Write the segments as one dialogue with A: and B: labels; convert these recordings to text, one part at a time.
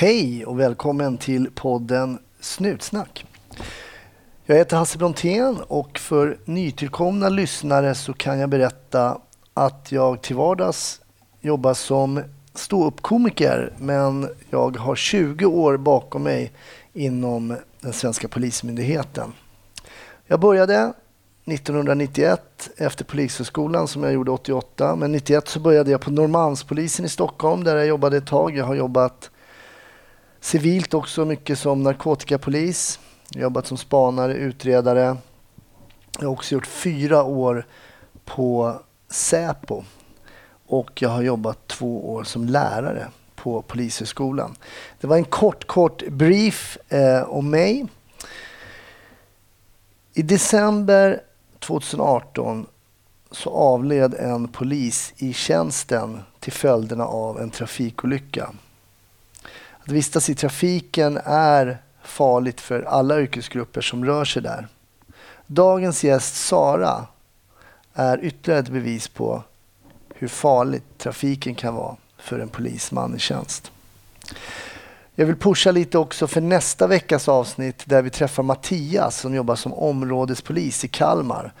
A: Hej och välkommen till podden Snutsnack. Jag heter Hasse Brontén och för nytillkomna lyssnare så kan jag berätta att jag till vardags jobbar som ståuppkomiker men jag har 20 år bakom mig inom den svenska polismyndigheten. Jag började 1991 efter Polishögskolan som jag gjorde 88. Men 91 så började jag på Norrmalmspolisen i Stockholm där jag jobbade ett tag. Jag har jobbat civilt också mycket som narkotikapolis. Jobbat som spanare, utredare. Jag har också gjort fyra år på Säpo och jag har jobbat två år som lärare på Polishögskolan. Det var en kort, kort brief eh, om mig. I december 2018 så avled en polis i tjänsten till följderna av en trafikolycka. Att vistas i trafiken är farligt för alla yrkesgrupper som rör sig där. Dagens gäst Sara är ytterligare ett bevis på hur farligt trafiken kan vara för en polisman i tjänst. Jag vill pusha lite också för nästa veckas avsnitt där vi träffar Mattias som jobbar som områdespolis i Kalmar.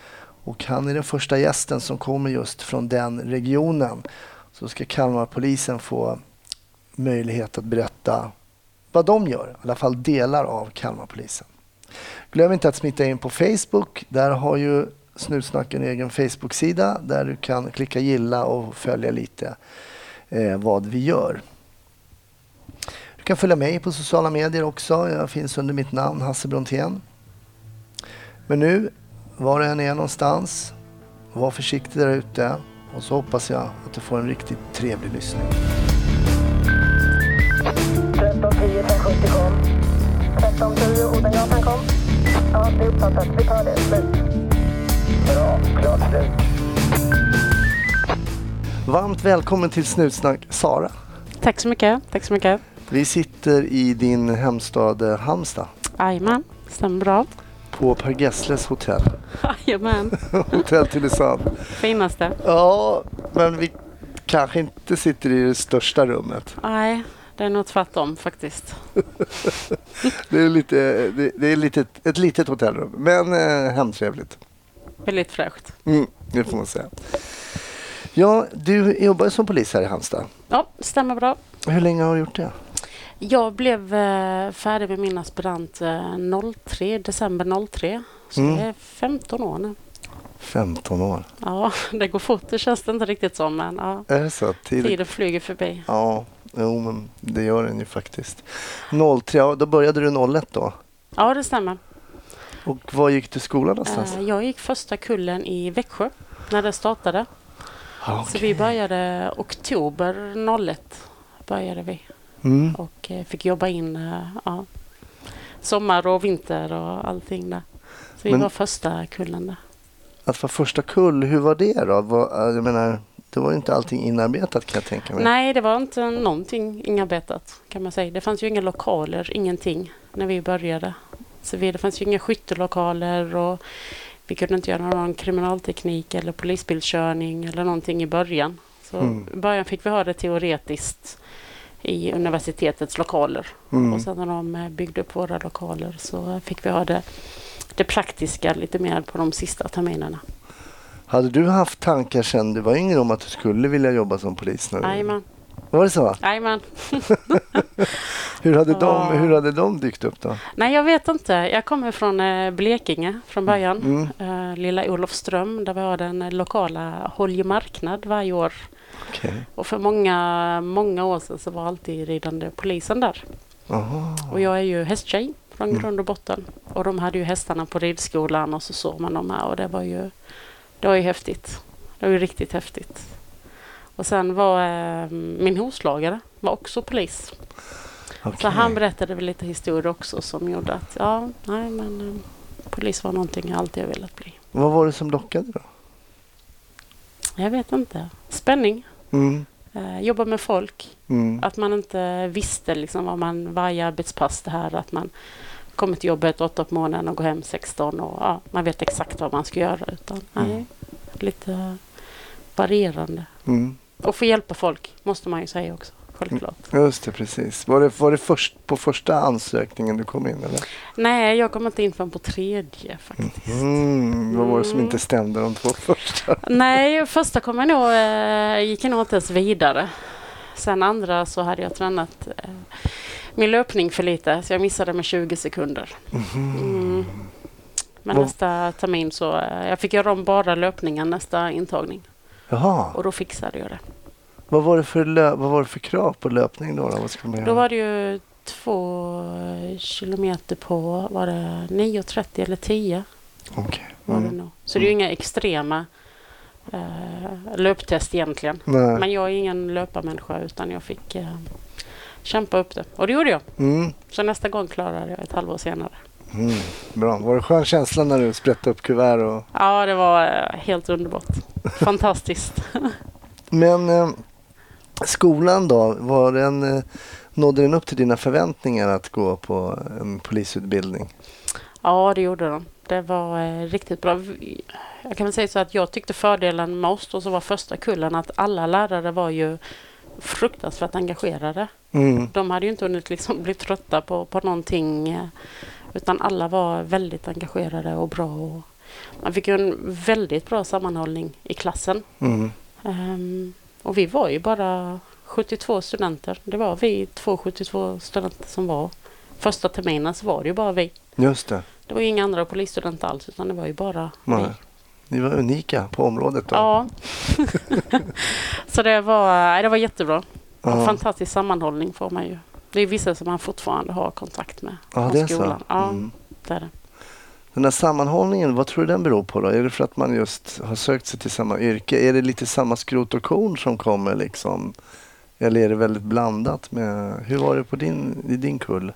A: Och han är den första gästen som kommer just från den regionen. Så ska Kalmarpolisen få möjlighet att berätta vad de gör, i alla fall delar av Kalmarpolisen. Glöm inte att smitta in på Facebook. Där har ju Snutsnack en egen Facebook-sida där du kan klicka gilla och följa lite eh, vad vi gör. Du kan följa mig på sociala medier också. Jag finns under mitt namn Hasse Brontén. Men nu, var du än är någonstans, var försiktig där ute och så hoppas jag att du får en riktigt trevlig lyssning.
B: 1310 1070 kom. 1310 Odengatan kom. Ja, det är uppfattat. Vi tar det. Slut. Bra. Klart slut.
A: Varmt välkommen till Snutsnack Sara.
C: Tack så mycket. Tack så mycket.
A: Vi sitter i din hemstad eh, Halmstad
C: Jajamän, stämmer bra.
A: på Per Gessles hotell.
C: Jajamän,
A: hotell Tylösand.
C: finaste.
A: Ja, men vi kanske inte sitter i det största rummet.
C: Nej, det är nog tvärtom faktiskt.
A: Det är, lite, det, det är lite, ett litet hotellrum, men eh, hemtrevligt.
C: Väldigt fräscht.
A: Mm, det får man säga. Ja, du jobbar som polis här i Halmstad.
C: Ja, stämmer bra.
A: Hur länge har du gjort det?
C: Jag blev eh, färdig med min aspirant eh, 03, december 03. Så
A: Mm.
C: det är 15 år nu.
A: 15 år.
C: Ja, det går fort. Det känns det inte riktigt som, men ja,
A: Är det så? Tid...
C: tiden flyger förbi.
A: Ja, jo, men det gör den ju faktiskt. 03, ja, då började du 01 då.
C: Ja, det stämmer.
A: Och var gick du skolan någonstans?
C: Eh, Jag gick första kullen i Växjö när det startade.
A: Ah,
C: Så vi började oktober 01. Började vi.
A: Mm.
C: och eh, fick jobba in eh, ja, sommar och vinter och allting där. Så vi
A: Men-
C: var första kullen där.
A: Att vara första kull, hur var det då? Jag menar, det var ju inte allting inarbetat kan jag tänka mig.
C: Nej, det var inte någonting inarbetat kan man säga. Det fanns ju inga lokaler, ingenting när vi började. Så vi, det fanns ju inga skyttelokaler och vi kunde inte göra någon kriminalteknik eller polisbilkörning eller någonting i början. Så
A: Mm.
C: i början fick vi ha det teoretiskt i universitetets lokaler.
A: Mm.
C: Och sen när de eh, byggde upp våra lokaler så fick vi ha det, det praktiska lite mer på de sista terminerna.
A: Hade du haft tankar sen du var yngre om att du skulle vilja jobba som polis?
C: Jajamän.
A: Var det så?
C: Jajamän.
A: Hur hade, de, hur hade de dykt upp då?
C: Nej, jag vet inte. Jag kommer från eh, Blekinge från början.
A: Mm.
C: Eh, Lilla Olofström där vi har den eh, lokala Holje marknad varje år.
A: Okej.
C: Och för många, många år sedan så var alltid ridande polisen där.
A: Jaha.
C: Och jag är ju hästtjej från
A: Mm.
C: grund och botten. Och de hade ju hästarna på ridskolan och så såg man dem här och det var ju, det var ju häftigt. Det var ju riktigt häftigt. Och sen var eh, min hovslagare var också polis. Så
A: Okej.
C: han berättade väl lite historier också som gjorde att ja, nej men eh, polis var någonting jag alltid velat bli.
A: Vad var det som lockade då?
C: Jag vet inte. Spänning.
A: Mm.
C: Eh, jobba med folk.
A: Mm.
C: Att man inte visste liksom vad man varje arbetspass det här att man kommer till jobbet åtta på morgonen och går hem 16 och ja, man vet exakt vad man ska göra. Utan nej,
A: Mm.
C: lite varierande.
A: Mm.
C: Och få hjälpa folk måste man ju säga också. självklart.
A: Just det, precis. Var det, var det först på första ansökningen du kom in? Eller?
C: Nej, jag kom inte in förrän på tredje faktiskt.
A: Mm, vad var det som
C: Mm.
A: inte stämde de två första?
C: Nej, första kom jag nog, eh, gick jag nog inte ens vidare. Sen andra så hade jag tränat eh, min löpning för lite så jag missade med 20 sekunder. Mm. Men
A: Vad-
C: nästa termin så, eh, jag fick göra om bara löpningen nästa intagning
A: Jaha,
C: och då fixade jag det.
A: vad var det för, lö- vad var det för krav på löpning då? då? Vad ska man
C: Då
A: göra?
C: var det ju två eh, kilometer på, var det 9.30 eller 10?
A: Okej.
C: Var det
A: Mm.
C: nog. Så det är ju inga extrema eh, löptest egentligen.
A: Nej.
C: Men jag är ingen löparmänniska utan jag fick eh, kämpa upp det. Och det gjorde jag.
A: Mm.
C: Så nästa gång klarade jag ett halvår senare.
A: Mm. Bra. Var det skön känsla när du sprättade upp kuvert? Och...
C: Ja, det var eh, helt underbart. Fantastiskt.
A: Men eh, skolan då? Var den, eh, nådde den upp till dina förväntningar att gå på en polisutbildning?
C: Ja, det gjorde de. Det var eh, riktigt bra. Jag kan väl säga så att jag tyckte fördelen med oss då som var första kullen att alla lärare var ju fruktansvärt engagerade.
A: Mm.
C: De hade ju inte hunnit liksom bli trötta på, på någonting eh, utan alla var väldigt engagerade och bra. Och man fick ju en väldigt bra sammanhållning i klassen.
A: Mm.
C: Ehm, och vi var ju bara 72 studenter. Det var vi två 72 studenter som var. Första terminen så var det ju bara vi.
A: Just det.
C: Det var inga andra polisstudenter alls utan det var ju bara
A: Nej.
C: vi.
A: Ni var unika på området då?
C: Ja. så det var, det var jättebra.
A: Ja.
C: Fantastisk sammanhållning får man ju. Det är vissa som man fortfarande har kontakt med
A: Ja,
C: från
A: det är så.
C: skolan. Ja,
A: Mm.
C: det är det.
A: Den här sammanhållningen, vad tror du den beror på då? Är det för att man just har sökt sig till samma yrke? Är det lite samma skrot och korn som kommer liksom? Eller är det väldigt blandat med, hur var det på din, i din kull?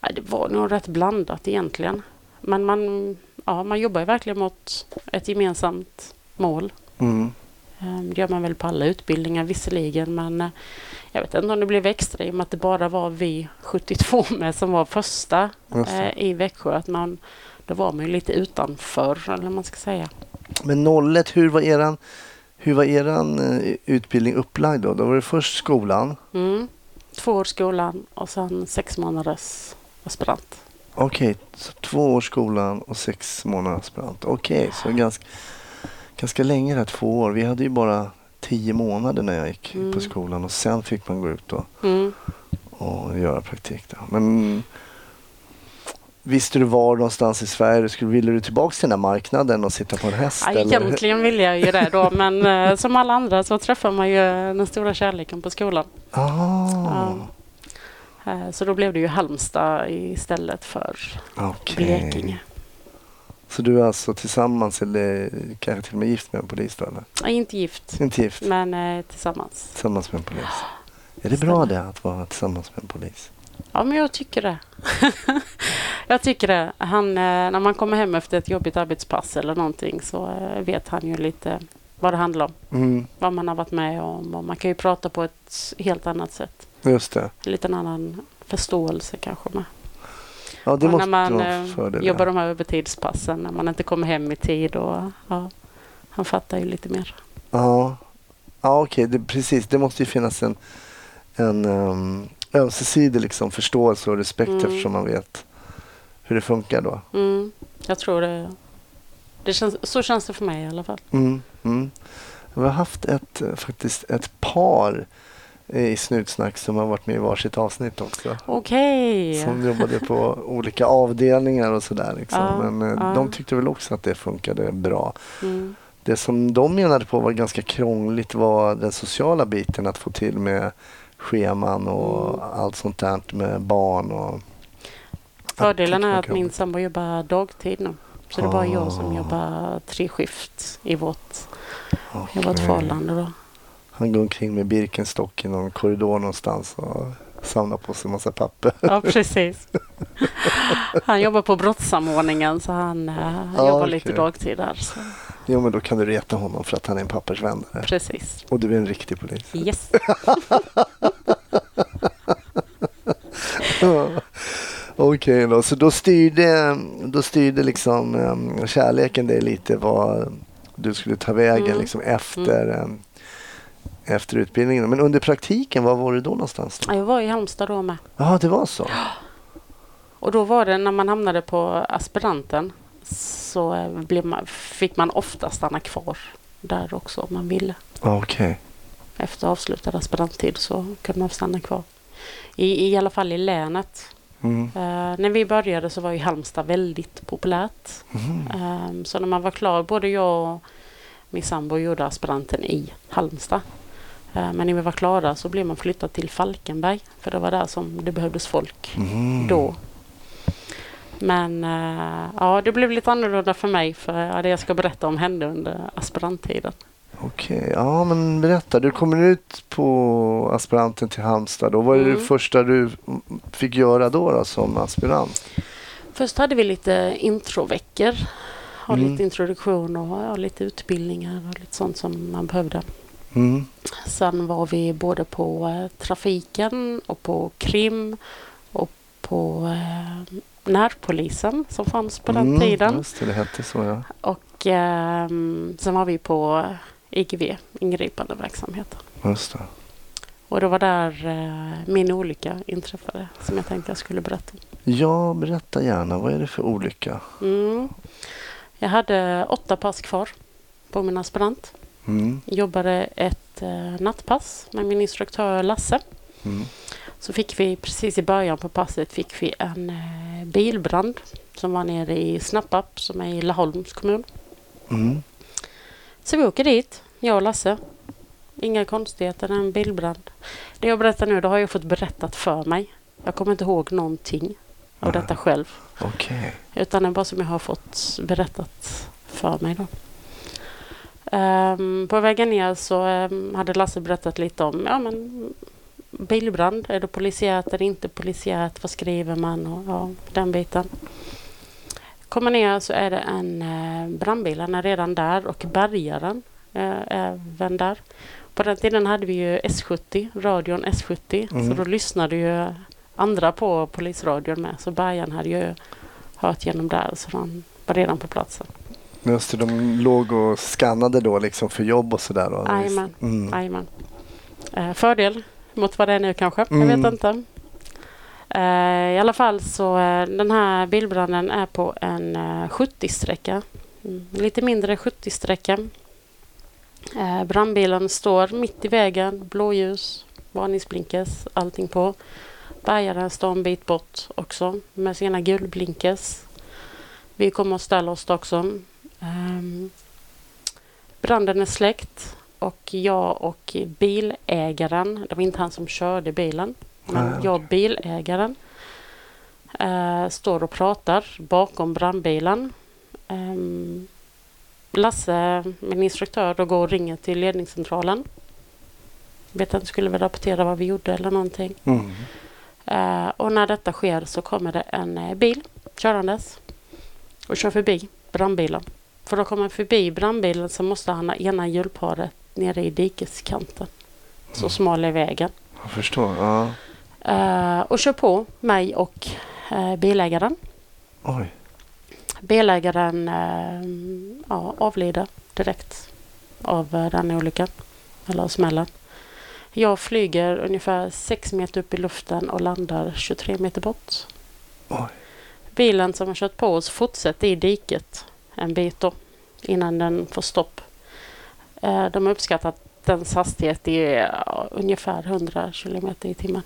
C: Det var nog rätt blandat egentligen. Men man, ja, man jobbar ju verkligen mot ett gemensamt mål.
A: Mm.
C: Ehm, Det gör man väl på alla utbildningar visserligen men eh, jag vet inte om det blev extra i och med att det bara var vi 72 med som var första eh, i Växjö. Att man, då var man ju lite utanför eller man ska säga.
A: Men 01, hur var eran, hur var eran eh, utbildning upplagd då? Då var det först skolan.
C: Mm. Två år skolan och sen sex månaders aspirant.
A: Okej, så två år skolan och sex månader aspirant. Okej, så ganska, ganska länge där, två år. Vi hade ju bara tio månader när jag gick
C: Mm.
A: på skolan och sen fick man gå ut och,
C: Mm.
A: och göra praktik. Då. Men visste du var någonstans i Sverige du skulle, ville du tillbaka till den här marknaden och sitta på en häst?
C: Ja,
A: eller?
C: egentligen ville jag ju det då men eh, som alla andra så träffar man ju den stora kärleken på skolan.
A: Ah,
C: Ja. Eh, Så då blev det ju Halmstad istället för
A: okej.
C: Blekinge.
A: Så du är alltså tillsammans eller kanske till och med gift med en polis då? Eller?
C: Är inte gift
A: Inte gift,
C: men eh, tillsammans.
A: tillsammans med en polis. Är det bra det att vara tillsammans med en polis?
C: Ja, men jag tycker det. jag tycker det. Han, eh, när man kommer hem efter ett jobbigt arbetspass eller någonting så vet han ju lite vad det handlar om.
A: Mm,
C: Vad man har varit med om och man kan ju prata på ett helt annat sätt.
A: Just det.
C: En liten annan förståelse kanske med.
A: Ja, det
C: och
A: måste
C: när man eh,
A: fördel.
C: jobbar
A: ja.
C: de här övertidspassen, när man inte kommer hem i tid och ja, han fattar ju lite mer.
A: Ja, ja okej, det, precis. Det måste ju finnas en, en um, ömsesidig liksom, förståelse och respekt
C: Mm.
A: eftersom man vet hur det funkar då.
C: Mm, jag tror det. det känns, så känns det för mig i alla fall.
A: Mm, mm. Vi har haft ett, eh, faktiskt ett par i Snutsnack som har varit med i varsitt avsnitt också.
C: Okej.
A: Som jobbade på olika avdelningar och sådär. Liksom.
C: Ja,
A: Men eh,
C: ja.
A: de tyckte väl också att det funkade bra.
C: Mm.
A: Det som de menade på var ganska krångligt var den sociala biten. Att få till med scheman och
C: Mm.
A: allt sånt där med barn. Och,
C: Fördelen
A: Ja,
C: är att min sambo jobbar dagtid nu. Så det är bara jag som
A: Ah.
C: jobbar tre skift i vårt, i
A: Okej.
C: vårt förhållande. Då.
A: Han går omkring med Birkenstock i någon korridor någonstans och samlar på sig massa papper.
C: Ja, precis. Han jobbar på brottssamordningen så han, eh, han
A: Ah,
C: jobbar lite
A: okej.
C: dagtid där. Så.
A: Jo men då kan du reta honom för att han är en pappersvändare.
C: Precis.
A: Och du är en riktig polis.
C: Yes.
A: Okej då, så då styrde, då styrde liksom um, kärleken dig lite vad du skulle ta vägen
C: Mm.
A: liksom efter um, efter utbildningen. Men under praktiken, var var du då någonstans? Då?
C: Ja, Jag var i Halmstad då med.
A: Ja, det var så.
C: Och då var det när man hamnade på aspiranten så eh, man, fick man ofta stanna kvar där också om man ville.
A: Okej.
C: Efter avslutad aspiranttid så kunde man stanna kvar. I, I alla fall i länet.
A: Mm.
C: Eh, när vi började så var ju Halmstad väldigt populärt.
A: Mhm.
C: Ehm, så när man var klar, både jag och min sambo gjorde aspiranten i Halmstad. Eh, men när vi var klara så blev man flyttad till Falkenberg. För det var där som det behövdes folk
A: Mhm.
C: då. Men eh, ja, det blev lite annorlunda för mig för det jag ska berätta om hände under aspiranttiden.
A: Okej, ja men berätta. Du kommer ut på aspiranten till Halmstad. Då. Vad är det
C: Mm.
A: första du fick göra då, då som aspirant?
C: Först hade vi lite introveckor. Ha
A: Mm.
C: lite introduktion och ja, lite utbildningar och lite sånt som man behövde.
A: Mm.
C: Sen var vi både på eh, trafiken och på krim och på eh, närpolisen som fanns på den
A: Mm,
C: tiden.
A: Just det, det hette så ja.
C: Och eh, sen var vi på IGV, ingripande verksamhet.
A: Just det.
C: Och det var där eh, min olycka inträffade som jag tänkte jag skulle berätta.
A: Ja, berätta gärna. Vad är det för olycka?
C: Mm. Jag hade åtta pass kvar på min aspirant.
A: Mm.
C: Jobbade ett eh, nattpass med min instruktör Lasse.
A: Mm.
C: Så fick vi precis i början på passet fick vi en eh, bilbrand som var nere i Snapparp som är i Laholms kommun.
A: Mm.
C: Så vi åker dit, jag och Lasse. Inga konstigheter, en bilbrand. Det jag berättar nu, det har jag fått berättat för mig. Jag kommer inte ihåg någonting av detta själv.
A: Okej.
C: Utan det är bara som jag har fått berättat för mig då. Ehm, på vägen ner så ehm, hade Lasse berättat lite om ja, men, bilbrand. Är det polisiärt? Är det inte polisiärt? Vad skriver man? Och, ja, den biten. Kommer ner så är det en eh, brandbil. Han är redan där och bärgaren är även där. På den tiden hade vi ju S70, radion S70.
A: Mm.
C: Så då lyssnade ju andra på polisradion med. Så bärgaren hade ju hört genom där så han var redan på platsen.
A: Just det, de låg och skannade då liksom för jobb och sådär.
C: Jajamän.
A: Mm.
C: Eh, fördel mot vad det är nu kanske.
A: Mm.
C: Jag vet inte. Eh, I alla fall så eh, den här bilbranden är på en eh, 70-sträcka. Mm, lite mindre 70-sträcka. Eh, brandbilen står mitt i vägen, blåljus, varningsblinkers, allting på. Bärgaren står en bit bort också med sina gulblinkers. Vi kommer att ställa oss också. Ehm, branden är släckt och jag och bilägaren, det var inte han som körde bilen, men
A: Nej,
C: jag och bilägaren eh, står och pratar bakom brandbilen. Ehm, Lasse, min instruktör, då går och ringer till ledningscentralen. Vet inte, skulle väl rapportera vad vi gjorde eller någonting.
A: Mm.
C: Eh, och när detta sker så kommer det en eh, bil körandes och kör förbi brandbilen. För då kommer han förbi brandbilen så måste han ha ena hjulparet nere i dikeskanten. Så
A: Mm.
C: smal är vägen.
A: Jag förstår. Ja.
C: Eh, och kör på mig och eh, bilägaren.
A: Oj.
C: Bilägaren eh, ja, avlider direkt av eh, den olyckan. Eller av smällen. Jag flyger ungefär 6 meter upp i luften och landar 23 meter bort.
A: Oj.
C: Bilen som har kört på oss fortsätter i diket en bit då innan den får stopp. Eh, De har uppskattat dens hastighet ja, ungefär 100 kilometer i timmen.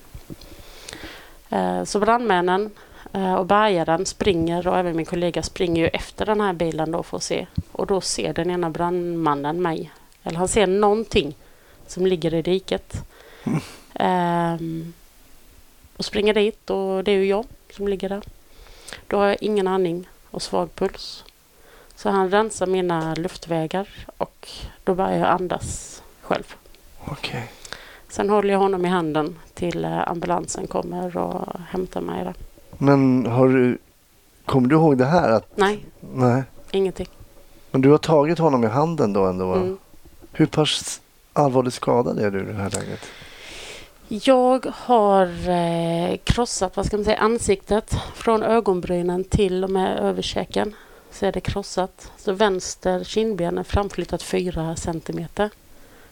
C: Eh, Så brandmännen eh, och bärgaren springer och även min kollega springer ju efter den här bilen då för att se. Och då ser den ena brandmannen mig. Eller han ser någonting som ligger i diket.
A: Mm.
C: Ehm, och springer dit och det är ju jag som ligger där. Då har jag ingen andning och svag puls. Så han rensar mina luftvägar och då börjar jag andas själv.
A: Okej.
C: Sen håller jag honom i handen till eh, ambulansen kommer och hämtar mig där.
A: Men har du... Kommer du ihåg det här? Att,
C: Nej,
A: nej.
C: ingenting.
A: Men du har tagit honom i handen då ändå?
C: Mm.
A: Hur pass allvarligt skadad är du i det här läget?
C: Jag har eh, krossat vad ska man säga, ansiktet från ögonbrynen till och med överkäken. Så är det krossat. Så vänster kindben är framflyttat 4 centimeter.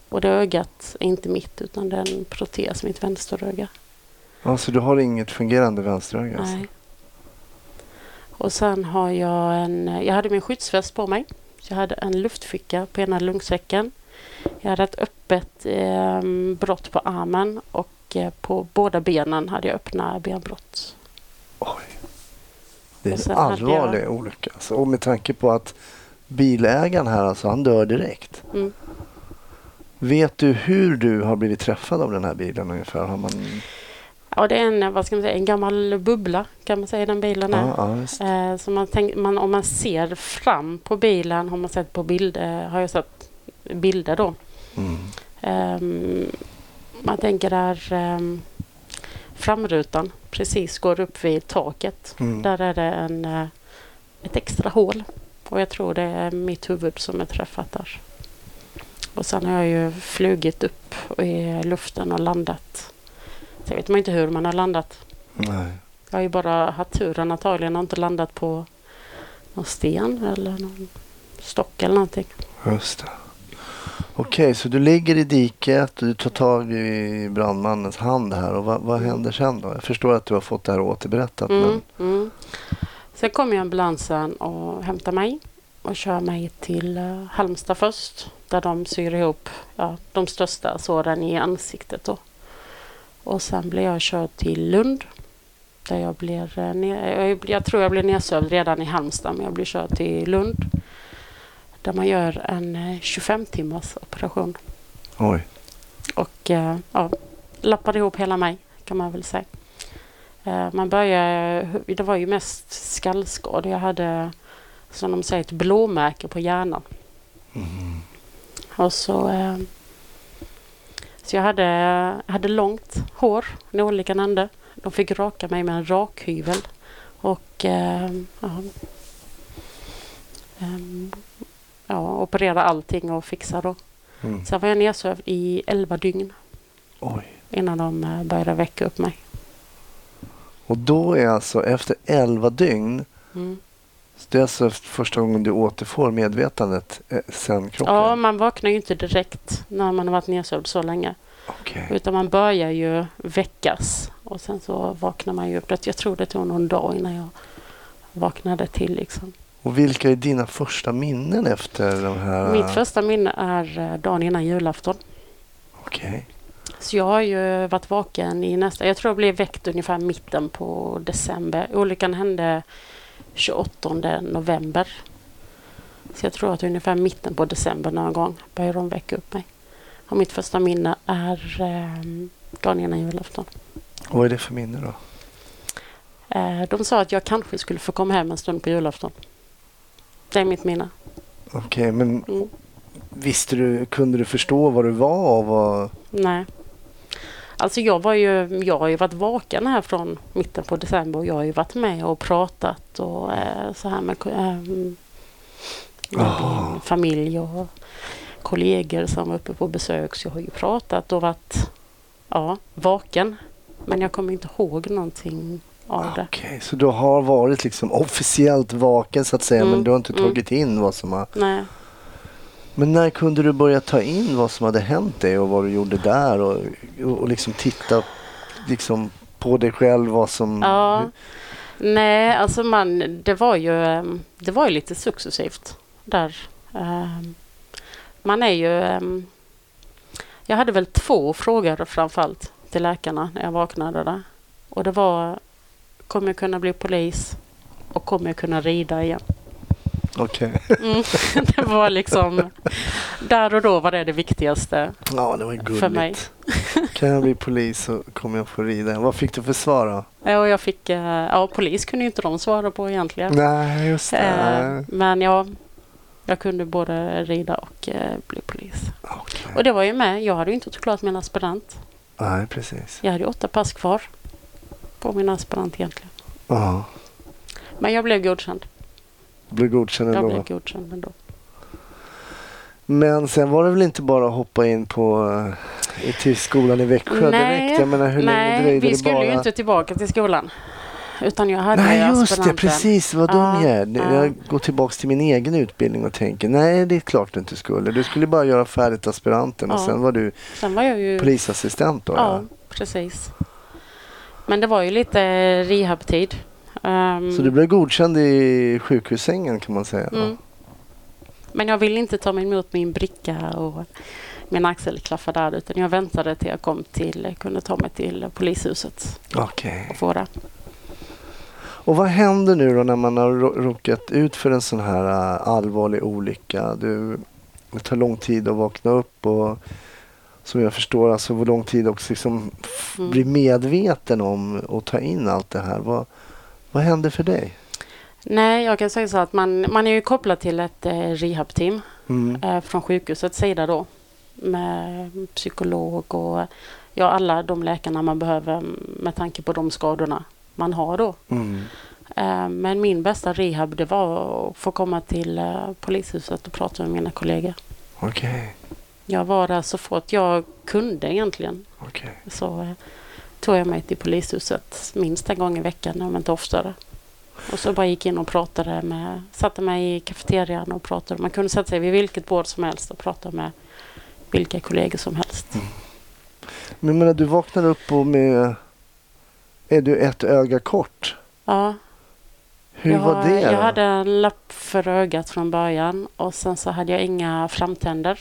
C: Och det ögat är inte mitt utan det är en protes, mitt vänsteröga.
A: Alltså du har inget fungerande vänsteröga? Alltså.
C: Nej. Och sen har jag en... Jag hade min skyddsväst på mig. Jag hade en luftficka på ena lungsäcken. Jag hade ett öppet eh, brott på armen och eh, på båda benen hade jag öppna benbrott.
A: Oj. Det är en allvarlig olycka. Alltså, och med tanke på att bilägaren här, alltså, han dör direkt.
C: Mm.
A: Vet du hur du har blivit träffad av den här bilen ungefär? Har man...
C: Ja, det är en, vad ska man säga, en gammal bubbla kan man säga den bilen är.
A: Ja, ja.
C: Eh, så man tänk, man, om man ser fram på bilen har man sett på bilder, har jag sett bilder då.
A: Mm.
C: Ehm, man tänker där ehm, framrutan precis går upp vid taket.
A: Mm.
C: Där är det en, eh, ett extra hål. Och jag tror det är mitt huvud som är träffat där. Och sen har jag ju flugit upp i luften och landat. Så vet man inte hur man har landat.
A: Nej.
C: Jag har ju bara haft turen antagligen och inte landat på någon sten eller någon stock eller någonting.
A: Just det. Okej, så du ligger i diket och du tar tag i brandmannens hand här. Och vad, vad händer sen då? Jag förstår att du har fått det här återberättat.
C: Mm, mm. Sen kommer ambulansen och hämtar mig och kör mig till eh, Halmstad först. Där de syr ihop ja, de största såren i ansiktet. Då. Och sen blir jag körd till Lund. Där jag blir, eh, jag, jag tror jag blir nedsövd redan i Halmstad men jag blir körd till Lund. Där man gör en eh, 25 timmars operation.
A: Oj.
C: Och eh, ja, lappade ihop hela mig kan man väl säga. Eh, man började, det var ju mest skallskador. Jag hade som de säger ett blåmärke på hjärnan.
A: Mm.
C: Och så, eh, så jag hade, hade långt hår i olika ändar. De fick raka mig med en rakhyvel. Och eh, ja, Ehm, ja, operera allting och fixa då.
A: Mm.
C: Sen var jag nedsövd i 11 dygn
A: Oj.
C: innan de eh, började väcka upp mig.
A: Och då är alltså efter 11 dygn,
C: Mm.
A: det är alltså första gången du återfår medvetandet eh, sen krocken?
C: Ja, man vaknar ju inte direkt när man har varit nedsövd så länge.
A: Okej.
C: Utan man börjar ju väckas och sen så vaknar man ju upp. Jag tror det tog någon dag innan jag vaknade till. Liksom.
A: Och vilka är dina första minnen efter de här?
C: Mitt första minne är eh, dagen innan julafton.
A: Okej.
C: Så jag har ju varit vaken i nästa... Jag tror jag blev väckt ungefär mitten på december. Olyckan hände 28 november. Så jag tror att ungefär mitten på december någon gång började de väcka upp mig. Och mitt första minne är eh, dagen innan julafton.
A: Och vad är det för minne då?
C: Eh, de sa att jag kanske skulle få komma hem en stund på julafton. Det är mitt minne.
A: Okej, men
C: Mm.
A: visste du, kunde du förstå vad du var och vad...
C: Nej. Alltså jag, var ju, jag har ju varit vaken här från mitten på december och jag har ju varit med och pratat och eh, så här med, eh, med min familj och kollegor som var uppe på besök. Så jag har ju pratat och varit ja, vaken. Men jag kommer inte ihåg någonting av det.
A: Okej, så du har varit liksom officiellt vaken så att säga,
C: Mm,
A: men du har inte
C: mm.
A: tagit in vad som har...
C: Nej.
A: Men när kunde du börja ta in vad som hade hänt dig och vad du gjorde där och, och, liksom titta liksom på dig själv, vad som...
C: Ja. Nej, alltså man, det var ju, det var ju lite successivt där. Ehm, Man är ju... ehm, Jag hade väl två frågor framförallt till läkarna när jag vaknade där. Och det var, kommer jag kunna bli polis? Och kommer jag kunna rida igen?
A: Okej.
C: Mm, det var liksom... Där och då var det det viktigaste.
A: Ja, det var gulligt.
C: För mig.
A: Kan jag bli polis så kommer jag få rida. Vad fick du för svar då?
C: Ja, jag fick... eh, Ja, polis kunde ju inte de svara på egentligen.
A: Nej, just det.
C: Eh, men ja, jag kunde både rida och eh, bli polis.
A: Okej.
C: Och det var ju med. Jag hade ju inte klart min aspirant.
A: Nej, precis.
C: Jag hade ju åtta pass kvar på min aspirant egentligen.
A: Ja,
C: Men jag blev godkänd.
A: du blev godkänd
C: Jag
A: ändå.
C: blev godkänd ändå.
A: Men sen var det väl inte bara att hoppa in på eh, till skolan i Växjö
C: Nej,
A: direkt? Jag menar, hur länge
C: Nej,
A: dröjde
C: vi skulle
A: bara?
C: ju inte tillbaka till skolan. Utan jag hade
A: Nej just det, precis vad de
C: Ja,
A: gör.
C: ja.
A: Jag går tillbaks till min egen utbildning och tänker nej det är klart du inte skulle. Du skulle bara göra färdigt aspiranten och sen var du
C: Sen var jag ju...
A: polisassistent då.
C: Ja, precis. Men det var ju lite rehabtid. Ehm,
A: Så du blev godkänd i sjukhussängen kan man säga.
C: mm. Men jag ville inte ta mig emot min bricka och min axelklaffa där utan jag väntade till jag kom till, kunde ta mig till polishuset
A: Okej.
C: och få det.
A: Och vad händer nu då när man har råkat ut för en sån här äh, allvarlig olycka? Du, det tar lång tid att vakna upp och som jag förstår alltså hur lång tid också liksom
C: Mm.
A: bli medveten om och ta in allt det här. Vad, vad händer för dig?
C: Nej, jag kan säga så att man, man är ju kopplad till ett eh, rehabteam
A: Mm.
C: eh, från sjukhusets sida då med psykolog och ja, alla de läkarna man behöver med tanke på de skadorna man har då.
A: Mm.
C: Eh, Men min bästa rehab det var att få komma till eh, polishuset och prata med mina kollegor.
A: Okej,
C: Jag var där så fort jag kunde egentligen.
A: okej.
C: Så eh, tog jag mig till polishuset minst en gång i veckan, om inte oftare. Och så bara gick in och pratade med, satte mig i kafeterian och pratade. Man kunde sätta sig vid vilket bord som helst och prata med vilka kollegor som helst.
A: Men jag menar, du vaknar upp och med... Är du ett öga kort?
C: Ja,
A: Hur
C: jag,
A: var det?
C: jag hade en lapp för ögat från början och sen så hade jag inga framtänder.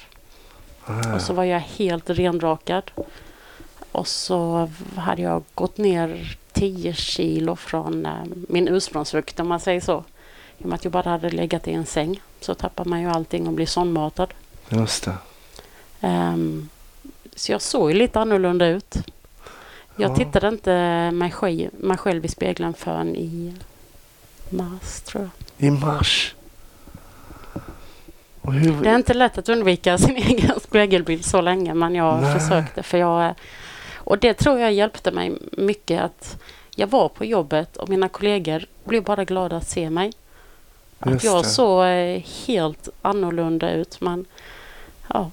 C: Och så var jag helt renrakad. Och så hade jag gått ner 10 kilo från eh, min ursprungsvikt om man säger så. I och med att jag bara hade legat i en säng så tappar man ju allting och blir sondmatad.
A: Just det.
C: Ehm, så jag såg ju lite annorlunda ut. Jag
A: Ja.
C: tittade inte mig själv, mig själv i spegeln förrän i mars tror jag.
A: I mars. Hur...
C: Det är inte lätt att undvika sin egen spegelbild så länge men jag
A: Nej.
C: försökte. För jag, och det tror jag hjälpte mig mycket att jag var på jobbet och mina kollegor blev bara glada att se mig. Att jag
A: det.
C: såg eh, helt annorlunda ut. Men, ja.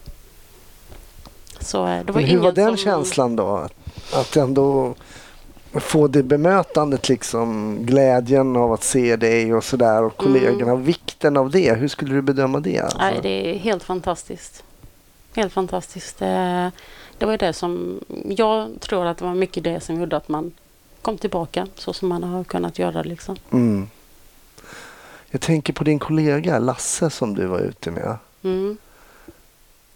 C: Så eh, det var
A: Men hur var den
C: som,
A: känslan då? Att ändå få det bemötandet liksom, glädjen av att se dig och sådär och kollegorna, vikten av det. Hur skulle du bedöma det? Alltså?
C: Mm. Nej, det är helt fantastiskt. Helt fantastiskt. Det, det var det som... Jag tror att det var mycket det som gjorde att man kom tillbaka så som man har kunnat göra. Liksom.
A: Mm. Jag tänker på din kollega Lasse som du var ute med.
C: Mm.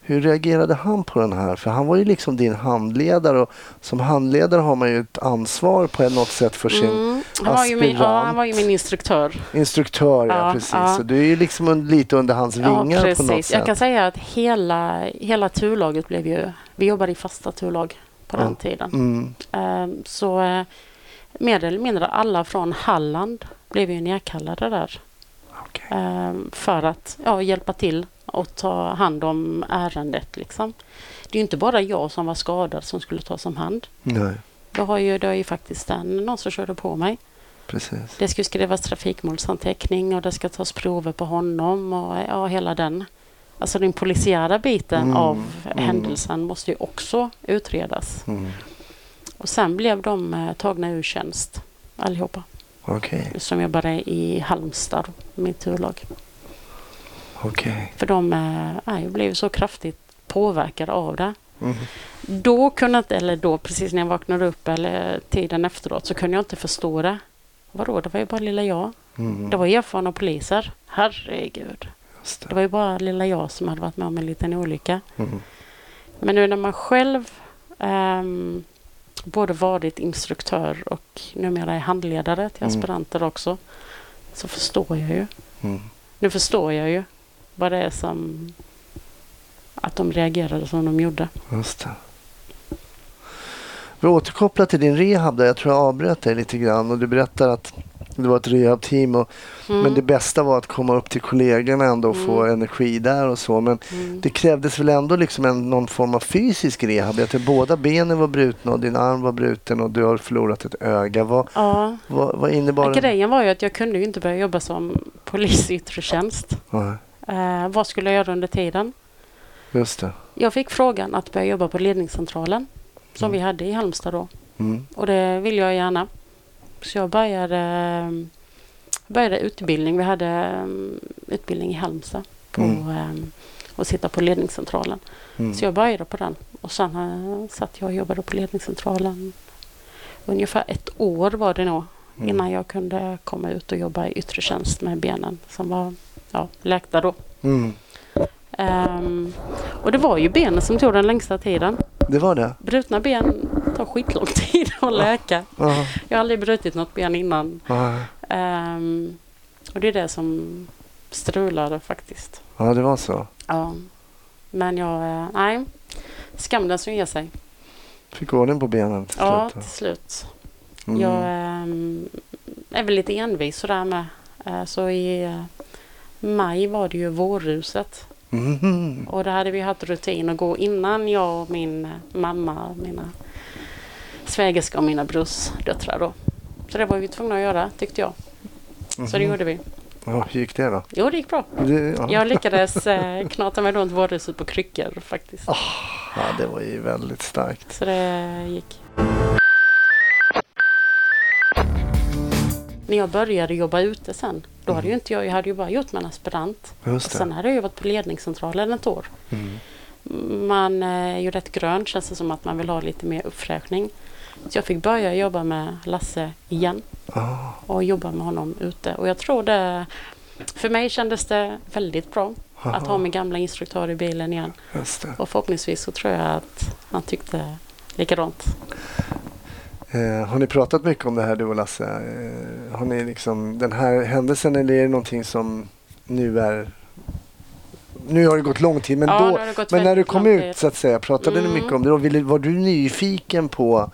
A: Hur reagerade han på den här? För han var ju liksom din handledare och som handledare har man ju ett ansvar på något sätt för sin
C: Mm. Han, var ju min, ja,
A: aspirant.
C: han var ju min instruktör.
A: instruktör. Ja,
C: Ja,
A: precis.
C: ja.
A: Så du är ju liksom un- lite under hans
C: Ja,
A: vingar på något
C: precis.
A: sätt.
C: Jag kan säga att hela, hela turlaget blev ju... Vi jobbade i fasta turlag på den tiden.
A: Mm.
C: Ehm, Så eh, mer eller mindre alla från Halland blev ju nedkallade där.
A: Okej.
C: Ehm, för att ja, hjälpa till och ta hand om ärendet. Liksom. Det är ju inte bara jag som var skadad som skulle tas om hand.
A: Nej,
C: Det har ju, det är ju faktiskt en, någon som körde på mig.
A: precis.
C: Det ska skrivas trafikmålsanteckning och det ska tas prover på honom och ja, hela den. Alltså den polisiära biten
A: Mm,
C: av
A: mm.
C: händelsen måste ju också utredas.
A: Mm.
C: Och sen blev de eh, tagna ur tjänst allihopa
A: Okej,
C: som jobbade i Halmstad, mitt turlag.
A: Okej.
C: För de nej, blev så kraftigt påverkade av det.
A: Mm.
C: Då kunde jag inte, eller då precis när jag vaknade upp eller tiden efteråt så kunde jag inte förstå det. Vadå, det var ju bara lilla jag.
A: Mm.
C: Det var erfarna poliser. Herregud. Det
A: det.
C: var ju bara lilla jag som hade varit med om en liten olycka.
A: Mm.
C: Men nu när man själv ehm, både varit instruktör och numera är handledare till
A: Mm.
C: aspiranter också så förstår jag ju.
A: Mm.
C: Nu förstår jag ju vad det är som att de reagerade som de gjorde.
A: Just det. Vi återkopplar till din rehab där. Jag tror jag avbröt dig lite grann och du berättar att det var ett rehabteam och,
C: Mm.
A: men det bästa var att komma upp till kollegorna ändå och få
C: Mm.
A: energi där och så. Men
C: Mm.
A: det krävdes väl ändå liksom en, någon form av fysisk rehab? Jag tror båda benen var brutna och din arm var bruten och du har förlorat ett öga. Vad,
C: Ja,
A: vad, vad innebar det?
C: grejen var ju att jag kunde ju inte börja jobba som polis i yttre tjänst.
A: Nej,
C: Eh, vad skulle jag göra under tiden?
A: just det.
C: Jag fick frågan att börja jobba på ledningscentralen som
A: Mm.
C: vi hade i Halmstad då.
A: Mm.
C: Och det vill jag gärna. Så jag började, eh, började utbildning. Vi hade um, utbildning i Halmstad på
A: Mm.
C: um, att sitta på ledningscentralen.
A: Mm.
C: Så jag började på den och sen uh, satt jag och jobbade på ledningscentralen. Ungefär ett år var det nog
A: Mm.
C: innan jag kunde komma ut och jobba i yttre tjänst med benen som var ja, läkta då.
A: Mm.
C: Ehm, och det var ju benen som tog den längsta tiden.
A: Det var det?
C: Brutna ben tar skitlång tid att läka.
A: Ja.
C: Jag har aldrig brutit något ben innan.
A: Ja.
C: Ehm, och det är det som strulade faktiskt.
A: ja, det var så.
C: Ja. Men jag, eh, nej. Skam den som ger sig.
A: Fick ordning på benen till
C: Ja,
A: slut.
C: till slut.
A: Mm.
C: Jag ehm, är väl lite envis sådär med. Eh, så i eh, maj var det ju vårruset.
A: Mhm.
C: Och då hade vi haft rutin att gå innan jag och min mamma, mina svägerska och mina brorsdöttrar då. Så det var vi tvungna att göra tyckte jag. Så det
A: Mhm.
C: gjorde vi.
A: Ja, hur gick det då?
C: Jo, det gick bra.
A: Det, ja.
C: Jag lyckades eh, knata mig runt vårhuset på kryckor faktiskt.
A: ja, det var ju väldigt starkt.
C: Så det gick. När jag började jobba ute sen, då hade ju inte jag, jag hade ju bara gjort min aspirant. Och
A: Just det.
C: sen hade jag ju varit på ledningscentralen ett år.
A: Mm.
C: Man eh, är ju rätt grön, känns det som att man vill ha lite mer uppfräschning. Så jag fick börja jobba med Lasse igen
A: Ah,
C: och jobba med honom ute. Och jag tror det, för mig kändes det väldigt bra att ha min gamla instruktör i bilen igen. Och förhoppningsvis så tror jag att han tyckte likadant.
A: Eh, har ni pratat mycket om det här du och Lasse? Eh, har ni liksom den här händelsen eller är det någonting som nu är... Nu har det gått lång tid men,
C: Ja,
A: då, men när du kom ut
C: tid.
A: så att säga, pratade ni
C: Mm.
A: mycket om det? då? Ville- Var du nyfiken på...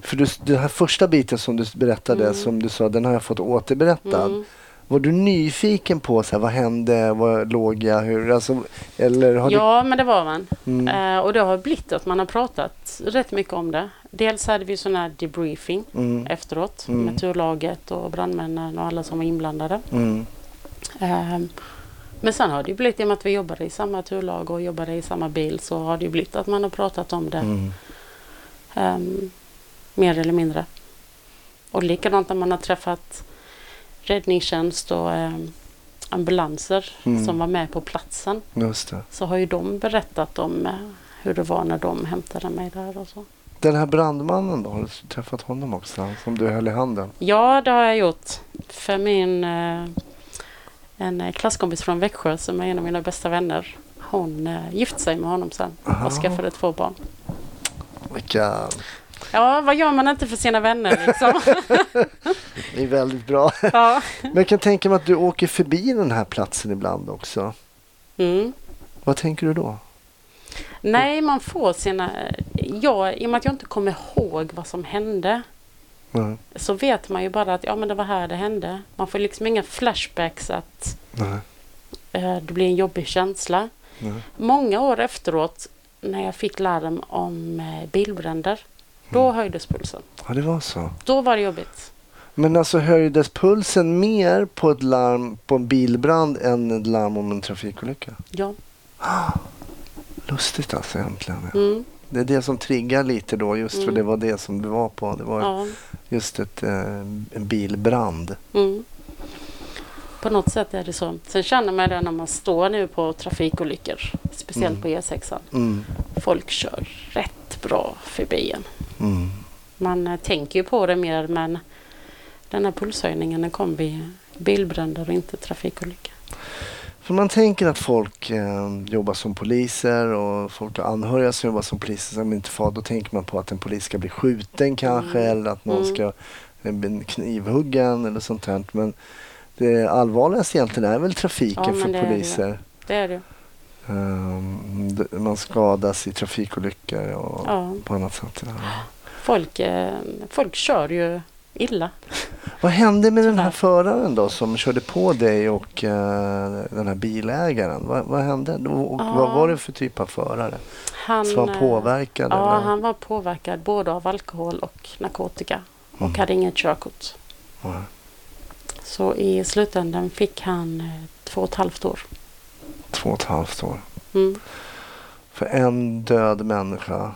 A: För du, den här första biten som du berättade,
C: Mm.
A: som du sa, den har jag fått återberättad.
C: Mm.
A: Var du nyfiken på så här, vad hände, var låg jag, hur, alltså, eller har
C: Ja, men det var man.
A: du... Mm,
C: Eh, och det har blivit att man har pratat rätt mycket om det. Dels hade vi sån här debriefing
A: mm,
C: efteråt
A: Mm.
C: med turlaget och brandmännen och alla som var inblandade. Ehm, men sen har det ju blivit, i och med att vi jobbade i samma turlag och jobbade i samma bil, så har det ju blivit att man har pratat om det ehm, mer eller mindre. Och likadant när man har träffat räddningstjänst och ehm, ambulanser
A: Mm.
C: som var med på platsen så har ju de berättat om eh, hur det var när de hämtade mig där och så.
A: Den här brandmannen då, har du träffat honom också? han Som du höll i handen?
C: Ja, det har jag gjort. För min eh, en eh, klasskompis från Växjö som är en av mina bästa vänner. Hon eh, gifte sig med honom sen
A: Aha.
C: och skaffade två barn.
A: Vilka...
C: Ja, vad gör man inte för sina vänner liksom?
A: Det är väldigt bra.
C: ja.
A: Men jag kan tänka mig att du åker förbi den här platsen ibland också.
C: mm.
A: Vad tänker du då?
C: Nej, man får sina... Ja, I och med att jag inte kommer ihåg vad som hände
A: Nej,
C: så vet man ju bara att ja, men det var här det hände. Man får liksom inga flashbacks att
A: nej,
C: eh, det blir en jobbig känsla.
A: nej.
C: Många år efteråt när jag fick larm om eh, bilbränder, då höjdes pulsen.
A: Ja, det var så.
C: Då var det jobbigt.
A: Men alltså höjdes pulsen mer på ett larm på en bilbrand än ett larm om en trafikolycka?
C: Ja.
A: Lustigt alltså egentligen. Ja.
C: Mm.
A: Det är det som triggar lite då just för
C: Mm.
A: det var det som du var på. Det var
C: ja.
A: just ett, eh, en bilbrand.
C: Mm. På något sätt är det så. Sen känner man det när man står nu på trafikolyckor, speciellt
A: Mm.
C: på E6.
A: Mm.
C: Folk kör rätt bra förbi en.
A: Mm.
C: Man eh, tänker ju på det mer men den här pulshöjningen den kom vid bilbränder och inte trafikolyckor.
A: För man tänker att folk eh, jobbar som poliser och folk har anhöriga som jobbar som poliser som inte får. Då tänker man på att en polis ska bli skjuten kanske
C: Mm.
A: eller att någon
C: Mm.
A: ska eh, bli knivhuggen eller sånt här. Men det allvarligaste egentligen är väl trafiken
C: Ja,
A: för
C: det är det
A: poliser.
C: Det är det.
A: D- man skadas i trafikolyckor och
C: Ja.
A: på annat sätt. Ja.
C: Folk, eh, folk kör ju illa.
A: Vad hände med den här föraren då som körde på dig och eh, den här bilägaren? Vad, vad hände? Och,
C: Ja.
A: Vad var det för typ av förare?
C: Han,
A: Så var
C: eh,
A: påverkad?
C: Ja,
A: eller?
C: han var påverkad både av alkohol och narkotika och
A: Mm.
C: hade inget körkort.
A: Ja.
C: Så i slutändan fick han två och ett halvt år.
A: Två och ett halvt år.
C: Mm.
A: För en död människa,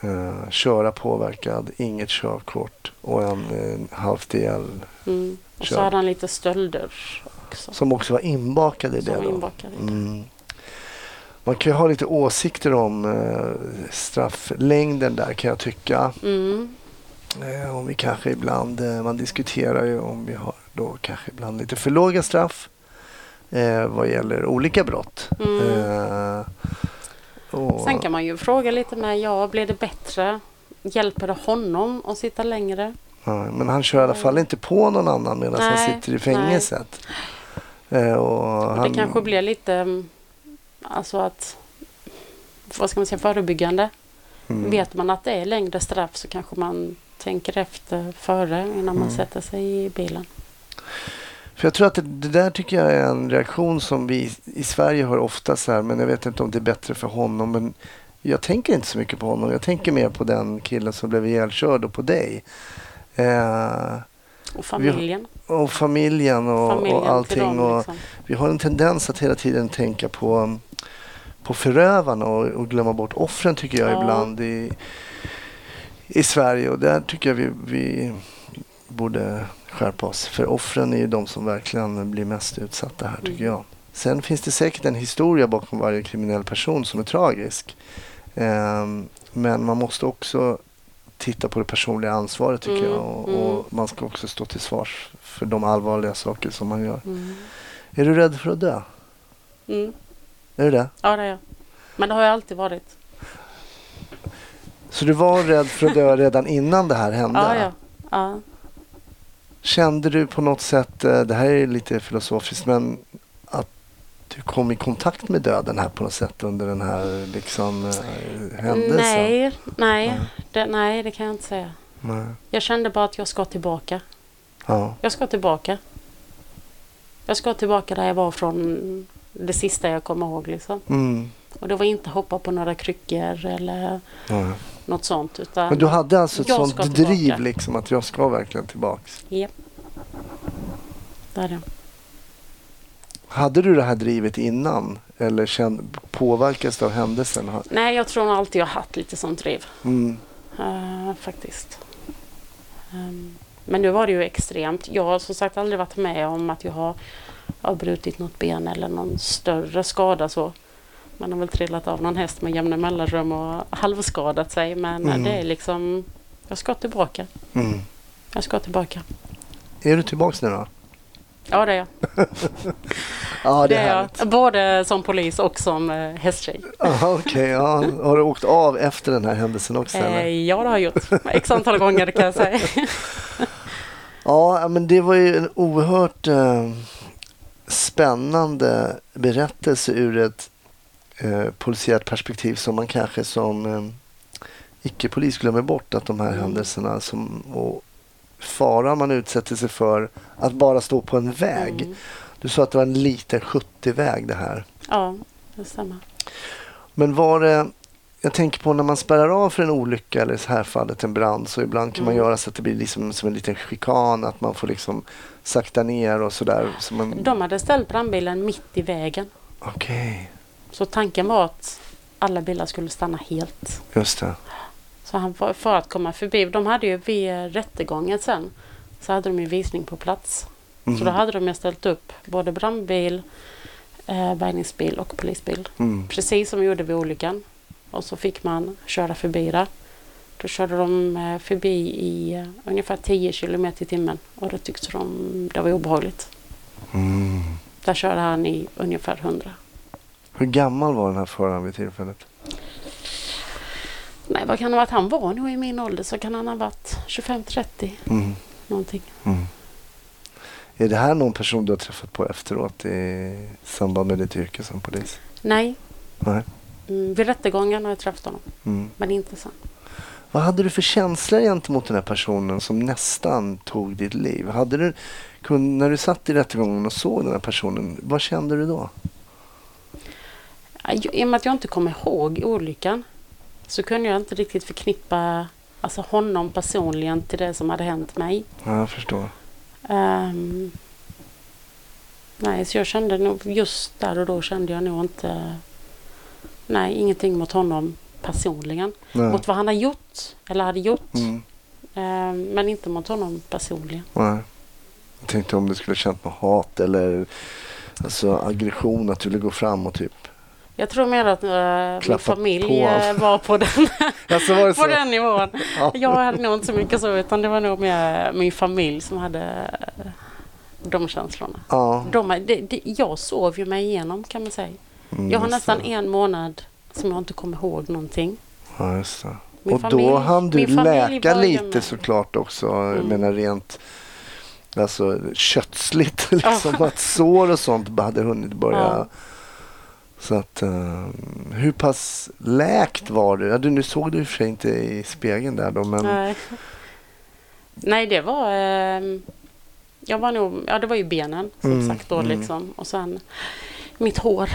A: eh, köra påverkad, inget körkort och en eh, halvt ihjäl
C: Mm. Och så hade han lite stölder också.
A: som också var inbakade i det.
C: Inbakade i det.
A: Mm. Man kan ju ha lite åsikter om eh, strafflängden där kan jag tycka.
C: Mm.
A: Eh, om vi kanske ibland, eh, man diskuterar ju om vi har då kanske ibland lite för låga straff eh, vad gäller olika brott.
C: Mm.
A: Eh, och,
C: Sen kan man ju fråga lite med, ja, blir det bättre? Hjälper det honom att sitta längre?
A: ja, men han kör i alla fall inte på någon annan medan han sitter i fängelset. Eh, och
C: Och
A: han,
C: Det kanske blir lite, mm, alltså att, vad ska man säga, förebyggande.
A: mm,
C: Vet man att det är längre straff så kanske man tänker efter före innan man
A: Mm.
C: sätter sig i bilen.
A: För jag tror att det, det där tycker jag är en reaktion som vi i Sverige har ofta så här, men jag vet inte om det är bättre för honom. Men jag tänker inte så mycket på honom. Jag tänker mer på den killen som blev ihjälkörd och på dig. Eh,
C: Och familjen.
A: och familjen och,
C: familjen
A: och allting.
C: dem,
A: och
C: liksom.
A: Vi har en tendens att hela tiden tänka på, på förövarna och, och glömma bort offren tycker jag
C: Ja.
A: ibland i, i Sverige. Och där tycker jag vi, vi borde skärpa oss. För offren är ju de som verkligen blir mest utsatta här tycker
C: Mm.
A: jag. Sen finns det säkert en historia bakom varje kriminell person som är tragisk. Ehm, men man måste också titta på det personliga ansvaret tycker
C: Mm,
A: jag. Och,
C: mm.
A: och man ska också stå till svars för de allvarliga saker som man gör.
C: Mm.
A: Är du rädd för att dö?
C: Mm.
A: Är du det?
C: Ja, det är jag. Men det har jag alltid varit.
A: Så du var rädd för att dö redan innan det här hände?
C: Ja, ja. ja.
A: Kände du på något sätt, eh, det här är lite filosofiskt, men att du kom i kontakt med döden här på något sätt under den här liksom, eh, händelsen?
C: Nej, nej,
A: Nej.
C: det, nej, det kan jag inte säga.
A: Nej.
C: Jag kände bara att jag ska tillbaka.
A: Ja.
C: Jag ska tillbaka. Jag ska tillbaka där jag var från det sista jag kommer ihåg. Liksom.
A: Mm.
C: Och det var inte hoppa på några kryckor eller
A: Ja.
C: Något sånt. Utan,
A: Men du hade alltså ett sånt driv liksom att jag ska verkligen tillbaks.
C: Japp. Det är det.
A: Hade du det här drivet innan? Eller känd, påverkas det av händelsen?
C: Nej, jag tror alltid jag haft lite sånt driv.
A: Mm.
C: eh, faktiskt. Ehm, men nu var det ju extremt. Jag har som sagt aldrig varit med om att jag har, har brutit något ben eller någon större skada så. Man har väl trillat av någon häst med jämna mellanrum och halvskadat sig. Men
A: Mm.
C: det är liksom, jag ska tillbaka.
A: Mm.
C: Jag ska tillbaka.
A: Är du tillbaks nu då?
C: Ja, det är jag.
A: Ja,
C: Det är
A: härligt.
C: jag. Både som polis och som eh, hästtjej.
A: Aha, okej, ja. Har du åkt av efter den här händelsen också?
C: Eh,
A: eller?
C: ja, det har jag gjort. X antal gånger kan jag säga.
A: Ja, men det var ju en oerhört eh, spännande berättelse ur ett eh, polisiärt perspektiv som man kanske som eh, icke-polis glömmer bort att de här
C: Mm.
A: händelserna som, och faran man utsätter sig för att bara stå på en väg.
C: Mm.
A: Du sa att det var en liten 70-väg det här.
C: Ja, det stämmer.
A: Men var det, jag tänker på när man spärrar av för en olycka eller i det här fallet en brand så ibland kan man
C: Mm.
A: göra så att det blir liksom som en liten chikan att man får liksom sakta ner och sådär. Så man,
C: De hade ställt brandbilen mitt i vägen.
A: Okej,
C: Så tanken var att alla bilar skulle stanna helt.
A: just det.
C: Så han för, för att komma förbi. De hade ju vid rättegången sen så hade de ju visning på plats.
A: Mm.
C: Så då hade de ju ställt upp både brandbil, eh, bärgningsbil och polisbil.
A: Mm.
C: Precis som vi gjorde vid olyckan. Och så fick man köra förbi där. Då körde de eh, förbi i eh, ungefär 10 kilometer i timmen. Och då tyckte de det var obehagligt.
A: Mm.
C: Där körde han i ungefär 100.
A: Hur gammal var den här föraren vid tillfället?
C: Nej, vad kan det ha varit? Han var nog i min ålder så kan han ha varit 25-30
A: Mm.
C: någonting.
A: Mm. Är det här någon person du har träffat på efteråt i samband med ditt yrke som polis?
C: Nej,
A: Nej.
C: mm, vid rättegången har jag träffat honom.
A: Mm.
C: Men inte sen.
A: Vad hade du för känslor gentemot den här personen som nästan tog ditt liv? Hade du, när du satt i rättegången och såg den här personen, vad kände du då?
C: I och med att jag inte kommer ihåg olyckan så kunde jag inte riktigt förknippa alltså honom personligen till det som hade hänt mig.
A: Ja, jag förstår.
C: Ehm, nej, så jag kände nog just där och då kände jag nog inte Nej, ingenting mot honom personligen.
A: Nej.
C: Mot vad han har gjort eller hade gjort.
A: Mm.
C: Eh, men inte mot honom personligen.
A: Nej. Jag tänkte om du skulle känt något hat eller alltså, aggression, att du ville gå fram och typ...
C: Jag tror mer att eh, min familj
A: på.
C: eh, var på den,
A: Alltså var
C: på den nivån.
A: Ja.
C: Jag hade nog inte så mycket så utan det var nog mer min familj som hade eh, de känslorna.
A: Ja.
C: De, det, det, jag sov ju mig igenom kan man säga.
A: Mm,
C: Jag har nästan
A: det.
C: en månad som jag inte kommer ihåg någonting.
A: Ja, just det.
C: Min
A: och då
C: familj-
A: hann du läka lite
C: med.
A: såklart också. Jag
C: Mm.
A: menar rent alltså, kötsligt. Liksom, att sår och sånt hade hunnit börja.
C: Ja.
A: Så att, eh, hur pass läkt var du? Ja, du? Nu såg du i och för sig inte i spegeln där då, men
C: Nej. Nej, det var... ehm, jag var nog... Ja, det var ju benen som
A: Mm,
C: sagt då
A: mm.
C: liksom. Och sen mitt hår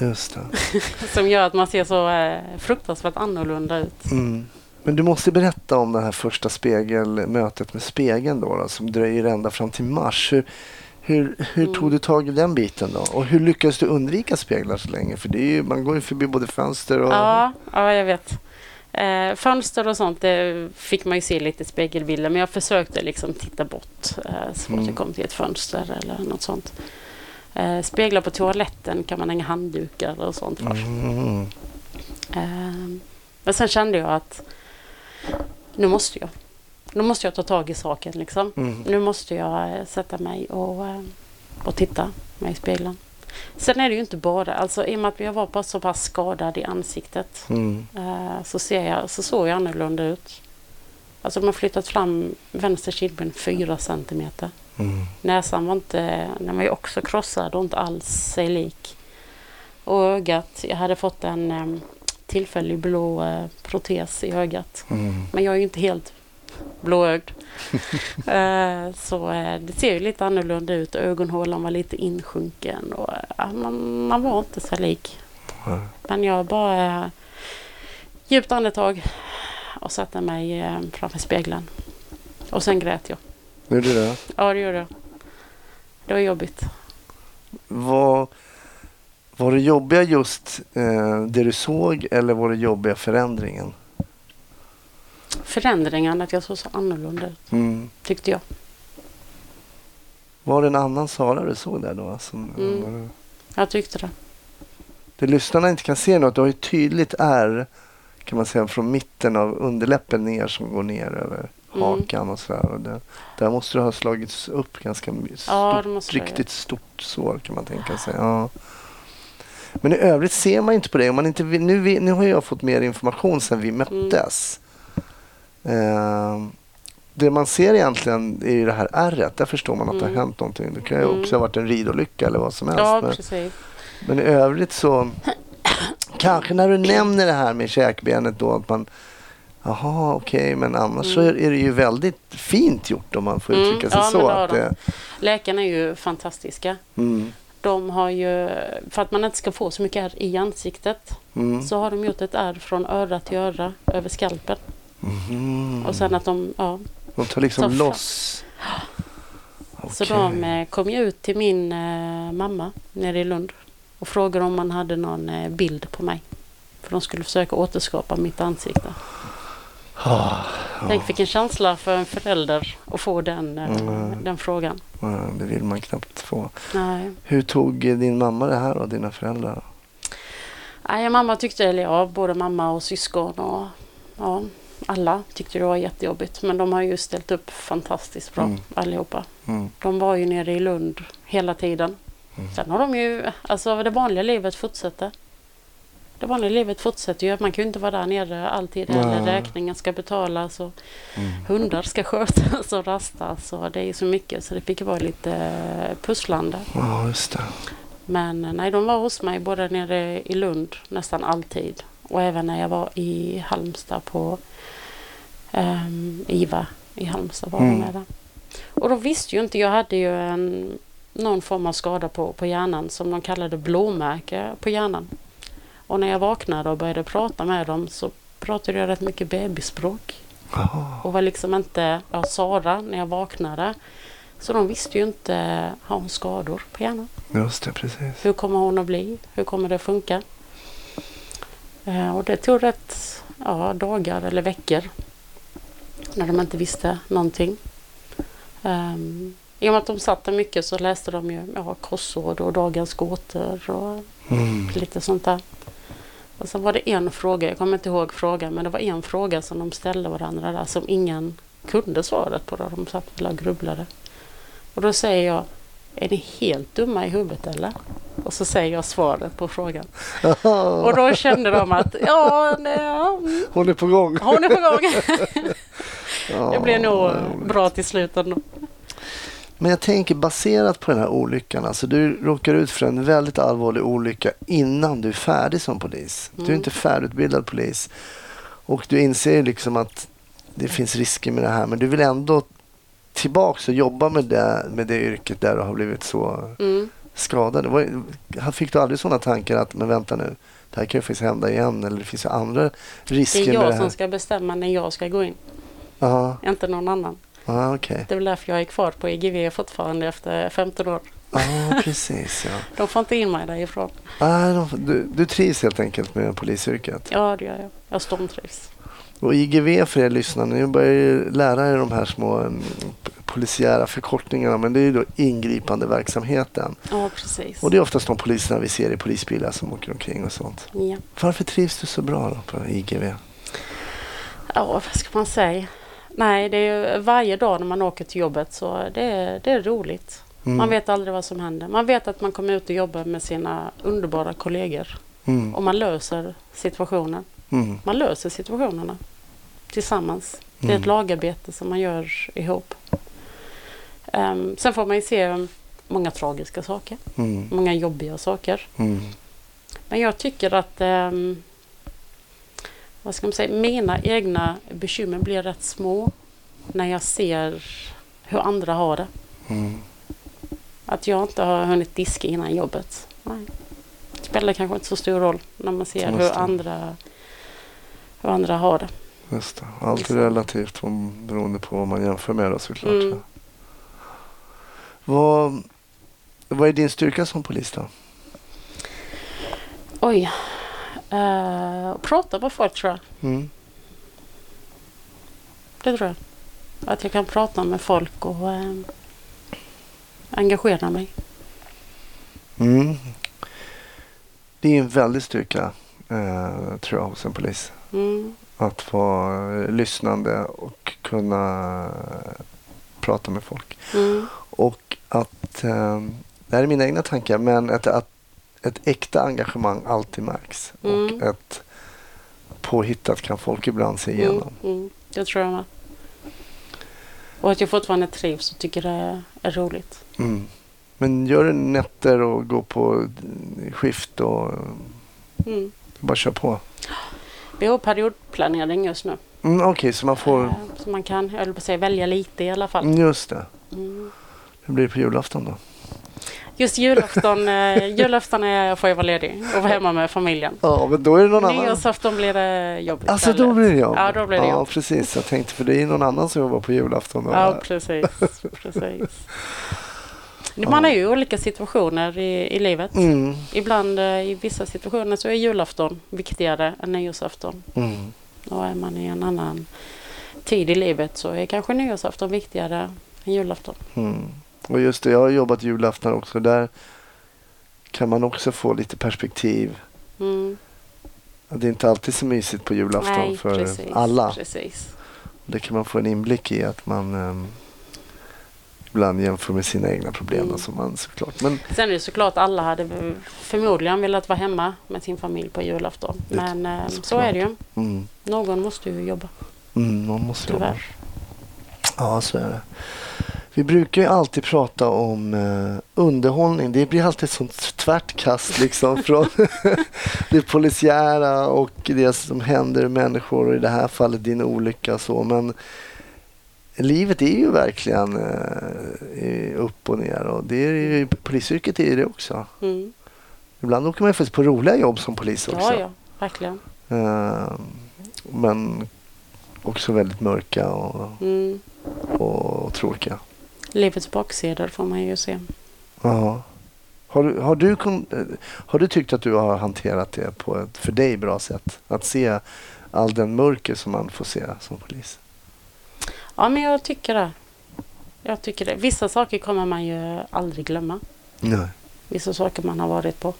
A: just det.
C: som gör att man ser så eh, fruktansvärt annorlunda ut.
A: Mm. Men du måste berätta om det här första spegelmötet med spegeln då, då som dröjer ända fram till mars. Hur, hur, hur
C: Mm.
A: tog du tag i den biten då? Och hur lyckades du undvika speglar så länge? För det är ju, man går ju förbi både fönster och...
C: Ja, ja, jag vet. Eh, fönster och sånt det fick man ju se lite spegelbilder men jag försökte liksom titta bort eh, så fort
A: Mm.
C: jag kom till ett fönster eller något sånt. Eh, speglar på toaletten kan man hänga handdukar och sånt för.
A: Mm.
C: Eh, men sen kände jag att nu måste jag. Nu måste jag ta tag i saken liksom.
A: Mm.
C: Nu måste jag eh, sätta mig och, eh, och titta mig i spegeln. Sen är det ju inte bara, alltså i och med att jag var bara så pass skadad i ansiktet
A: Mm.
C: eh, så, ser jag, så såg jag annorlunda ut. Alltså de har flyttat fram vänster kindben fyra centimeter.
A: Mm.
C: Näsan var inte, den var ju också krossad och inte alls sig lik. Och ögat, jag hade fått en tillfällig blå protes i ögat.
A: Mm.
C: Men jag är ju inte helt blåögd. Eh, så eh, det ser ju lite annorlunda ut. Ögonhålan var lite insjunken och man, man var inte så lik. Men jag bara eh, djupt andetag och satte mig framför spegeln. Och sen grät jag.
A: Gjorde du det?
C: Ja, det gjorde jag. Det var jobbigt.
A: Var, var det jobbiga just eh, det du såg eller var det jobbiga förändringen?
C: Förändringen, att jag såg så annorlunda ut,
A: Mm.
C: tyckte jag.
A: Var det en annan Sara du såg där då? Som,
C: Mm. Jag tyckte det.
A: det lyssnarna inte kan se något, du har ju tydligt ärr kan man säga från mitten av underläppen ner som går ner över
C: Mm.
A: hakan och sådär. Och det, där måste det ha slagits upp ganska stort,
C: Ja,
A: riktigt stort sår kan man tänka sig. Ja. Men i övrigt ser man inte på det. Om man inte vill, nu, nu har jag fått mer information sedan vi möttes. Eh, det man ser egentligen är ju det här ärret. Där förstår man att det
C: Mm.
A: har hänt någonting. Det kan ju
C: Mm.
A: också ha varit en ridolycka eller vad som helst.
C: Ja,
A: men, men i övrigt så kanske när du nämner det här med käkbenet då att man Jaha, okej, men annars så
C: Mm.
A: är det ju väldigt fint gjort om man får
C: Mm,
A: uttrycka sig
C: ja,
A: så.
C: det
A: Att det,
C: Läkarna är ju fantastiska.
A: mm,
C: De har ju, för att man inte ska få så mycket ärr i ansiktet,
A: mm,
C: så har de gjort ett ärr från öra till öra över skalpen.
A: Mhm.
C: Och sen att de, ja,
A: De tar liksom
C: så fra-
A: loss.
C: så
A: Okej.
C: de eh, kom ju ut till min eh, mamma nere i Lund och frågade om man hade någon eh, bild på mig. För de skulle försöka återskapa mitt ansikte.
A: Ah,
C: Tänk vilken känsla för en förälder att få den,
A: Mm.
C: den frågan.
A: ja, det vill man knappt få.
C: Nej.
A: Hur tog din mamma det här och dina föräldrar?
C: Nej, mamma tyckte, eller ja, både mamma och syskon och ja, alla tyckte det var jättejobbigt. Men de har ju ställt upp fantastiskt bra
A: Mm.
C: allihopa.
A: Mm.
C: De var ju nere i Lund hela tiden.
A: Mm.
C: Sen har de ju, alltså det vanliga livet fortsätter. Det vanliga livet fortsätter ju. Man kan ju inte vara där nere alltid heller.
A: Nej.
C: Räkningen ska betalas och
A: Mm.
C: hundar ska skötas och rastas. Och det är ju så mycket så det fick vara lite pusslande.
A: Ja, just det.
C: Men nej, de var hos mig både nere i Lund nästan alltid och även när jag var i Halmstad på ehm, IVA i Halmstad var
A: Mm.
C: med där. Och då visste ju inte, jag hade ju en, någon form av skada på, på hjärnan som de kallade blåmärke på hjärnan. Och när jag vaknade och började prata med dem så pratade jag rätt mycket bebisspråk
A: Jaha.
C: och var liksom inte, ja Sara när jag vaknade. Så de visste ju inte, har hon skador på hjärnan?
A: Just det, precis.
C: Hur kommer hon att bli? Hur kommer det funka? Eh, och det tog rätt ja, dagar eller veckor när de inte visste någonting. Um, I och med att de satt där mycket så läste de ju ja, korsord och Dagens gåtor och
A: Mm.
C: lite sånt där. Och sen var det en fråga, jag kommer inte ihåg frågan, men det var en fråga som de ställde varandra där som ingen kunde svaret på. Då. De satt och grubblade. Och då säger jag, är ni helt dumma i huvudet eller? Och så säger jag svaret på frågan. Och då kände de att, ja, nej, ja mm,
A: Hon är på gång.
C: hon är på gång.
A: Ja,
C: Det blev nog bra till slut ändå.
A: Men jag tänker baserat på den här olyckan. Alltså du råkar ut för en väldigt allvarlig olycka innan du är färdig som polis. Du är
C: Mm.
A: inte färdigutbildad polis. Och du inser liksom att det finns risker med det här. Men du vill ändå tillbaks och jobba med det, med det yrket där du har blivit så
C: Mm.
A: skadad. Var- Fick du aldrig sådana tankar att men vänta nu, det här kan ju faktiskt hända igen. Eller det finns ju andra
C: Det
A: risker
C: är
A: med det
C: jag
A: här.
C: som ska bestämma när jag ska gå in,
A: Ja,
C: inte någon annan.
A: ja, okej.
C: Det är väl därför jag är kvar på EGV fortfarande efter 15 år.
A: Ja, precis. Ja.
C: De får inte in mig därifrån.
A: De- du, du trivs helt enkelt med polisyrket.
C: Ja, det gör jag. Jag stormtrivs.
A: Och IGV för er lyssnare, ni börjar ju lära er de här små mm, polisiära förkortningarna men det är ju då ingripande verksamheten.
C: Ja, precis.
A: Och det är oftast de poliserna vi ser i polisbilar som åker omkring och sånt.
C: Ja.
A: Varför trivs du så bra då på IGV?
C: ja, vad ska man säga? Nej, det är varje dag när man åker till jobbet så det är, det är roligt.
A: Mm.
C: Man vet aldrig vad som händer. Man vet att man kommer ut och jobbar med sina underbara kollegor
A: Mm.
C: och man löser situationen.
A: Mm.
C: Man löser situationerna tillsammans. Det är
A: Mm.
C: ett lagarbete som man gör ihop. Ehm, sen får man ju se många tragiska saker,
A: Mm.
C: många jobbiga saker.
A: Mm.
C: Men jag tycker att ehm, vad ska man säga, mina egna bekymmer blir rätt små när jag ser hur andra har det.
A: Mm.
C: Att jag inte har hunnit diska innan jobbet. Nej. Det spelar kanske inte så stor roll när man ser hur andra, hur andra har det.
A: Just det. Allt är relativt om- beroende på vad man jämför med då såklart.
C: Mm.
A: Vad, vad är din styrka som polis då?
C: Oj. Uh, prata med folk tror jag.
A: Mm.
C: Det tror jag. Att jag kan prata med folk och eh, engagera mig.
A: Mm. Det är en väldig styrka eh, tror jag hos en polis.
C: Mm.
A: Att vara lyssnande och kunna prata med folk.
C: Mm.
A: Och att, eh, det här är mina egna tankar, men att, att ett äkta engagemang alltid märks. Och
C: Mm.
A: ett påhittat kan folk ibland se
C: Mm.
A: igenom.
C: Mm. Det tror jag med. Och att jag fortfarande trivs och tycker det är, roligt.
A: Mm. Men gör du nätter och går på skift och
C: Mm.
A: bara kör på?
C: Vi har periodplanering just nu.
A: Mm, Okej, så man får...
C: Eh, Så man kan, jag säga, välja lite i alla fall.
A: Mm, Just det.
C: Mm.
A: Hur blir det på julafton då?
C: Just julafton, eh, julafton är jag får jag vara ledig och vara hemma med familjen.
A: Ja, men då är det någon annan.
C: Nyårsafton blir det jobb
A: Alltså då blir det jobb?
C: Ja, då blir det
A: Ja,
C: jobb.
A: precis. Jag tänkte för det är någon annan som jobbar på julafton.
C: Ja, precis. precis. Man är ju i olika situationer i, i livet.
A: Mm,
C: Ibland eh, i vissa situationer så är julafton viktigare än nyårsafton.
A: mm,
C: Och är man i en annan tid i livet så är kanske nyårsafton viktigare än julafton.
A: mm. Och just det, jag har jobbat julafton också. Där kan man också få lite perspektiv.
C: Mm.
A: Det är inte alltid så mysigt på julafton
C: Nej,
A: för
C: precis,
A: alla.
C: Precis.
A: Det kan man få en inblick i att man ehm, ibland jämför med sina egna problem.
C: Mm.
A: Alltså man, såklart. Men
C: Sen är det såklart alla hade förmodligen velat vara hemma med sin familj på julafton.
A: Det-
C: Men eh, så är det ju.
A: mm,
C: Någon måste ju jobba,
A: mm, man måste jobba.
C: tyvärr.
A: Ja, så är det. Vi brukar ju alltid prata om eh, underhållning. Det blir alltid ett sånt tvärt kast liksom från det polisiära och det som händer människor och i det här fallet din olycka. Så. Men livet är ju verkligen eh, upp och ner och det är ju, polisyrket är ju det också.
C: Mm.
A: Ibland åker man ju faktiskt på roliga jobb som polis också.
C: Ja, ja, verkligen.
A: Eh, men också väldigt mörka och,
C: Mm.
A: och tråkiga.
C: Livets baksidor får man ju se.
A: Ja. Har, du- har, du, har du tyckt att du har hanterat det på ett för dig bra sätt? Att se all den mörker som man får se som polis?
C: Ja, men jag tycker det. Jag tycker det. Vissa saker kommer man ju aldrig glömma.
A: Nej.
C: Vissa saker man har varit på.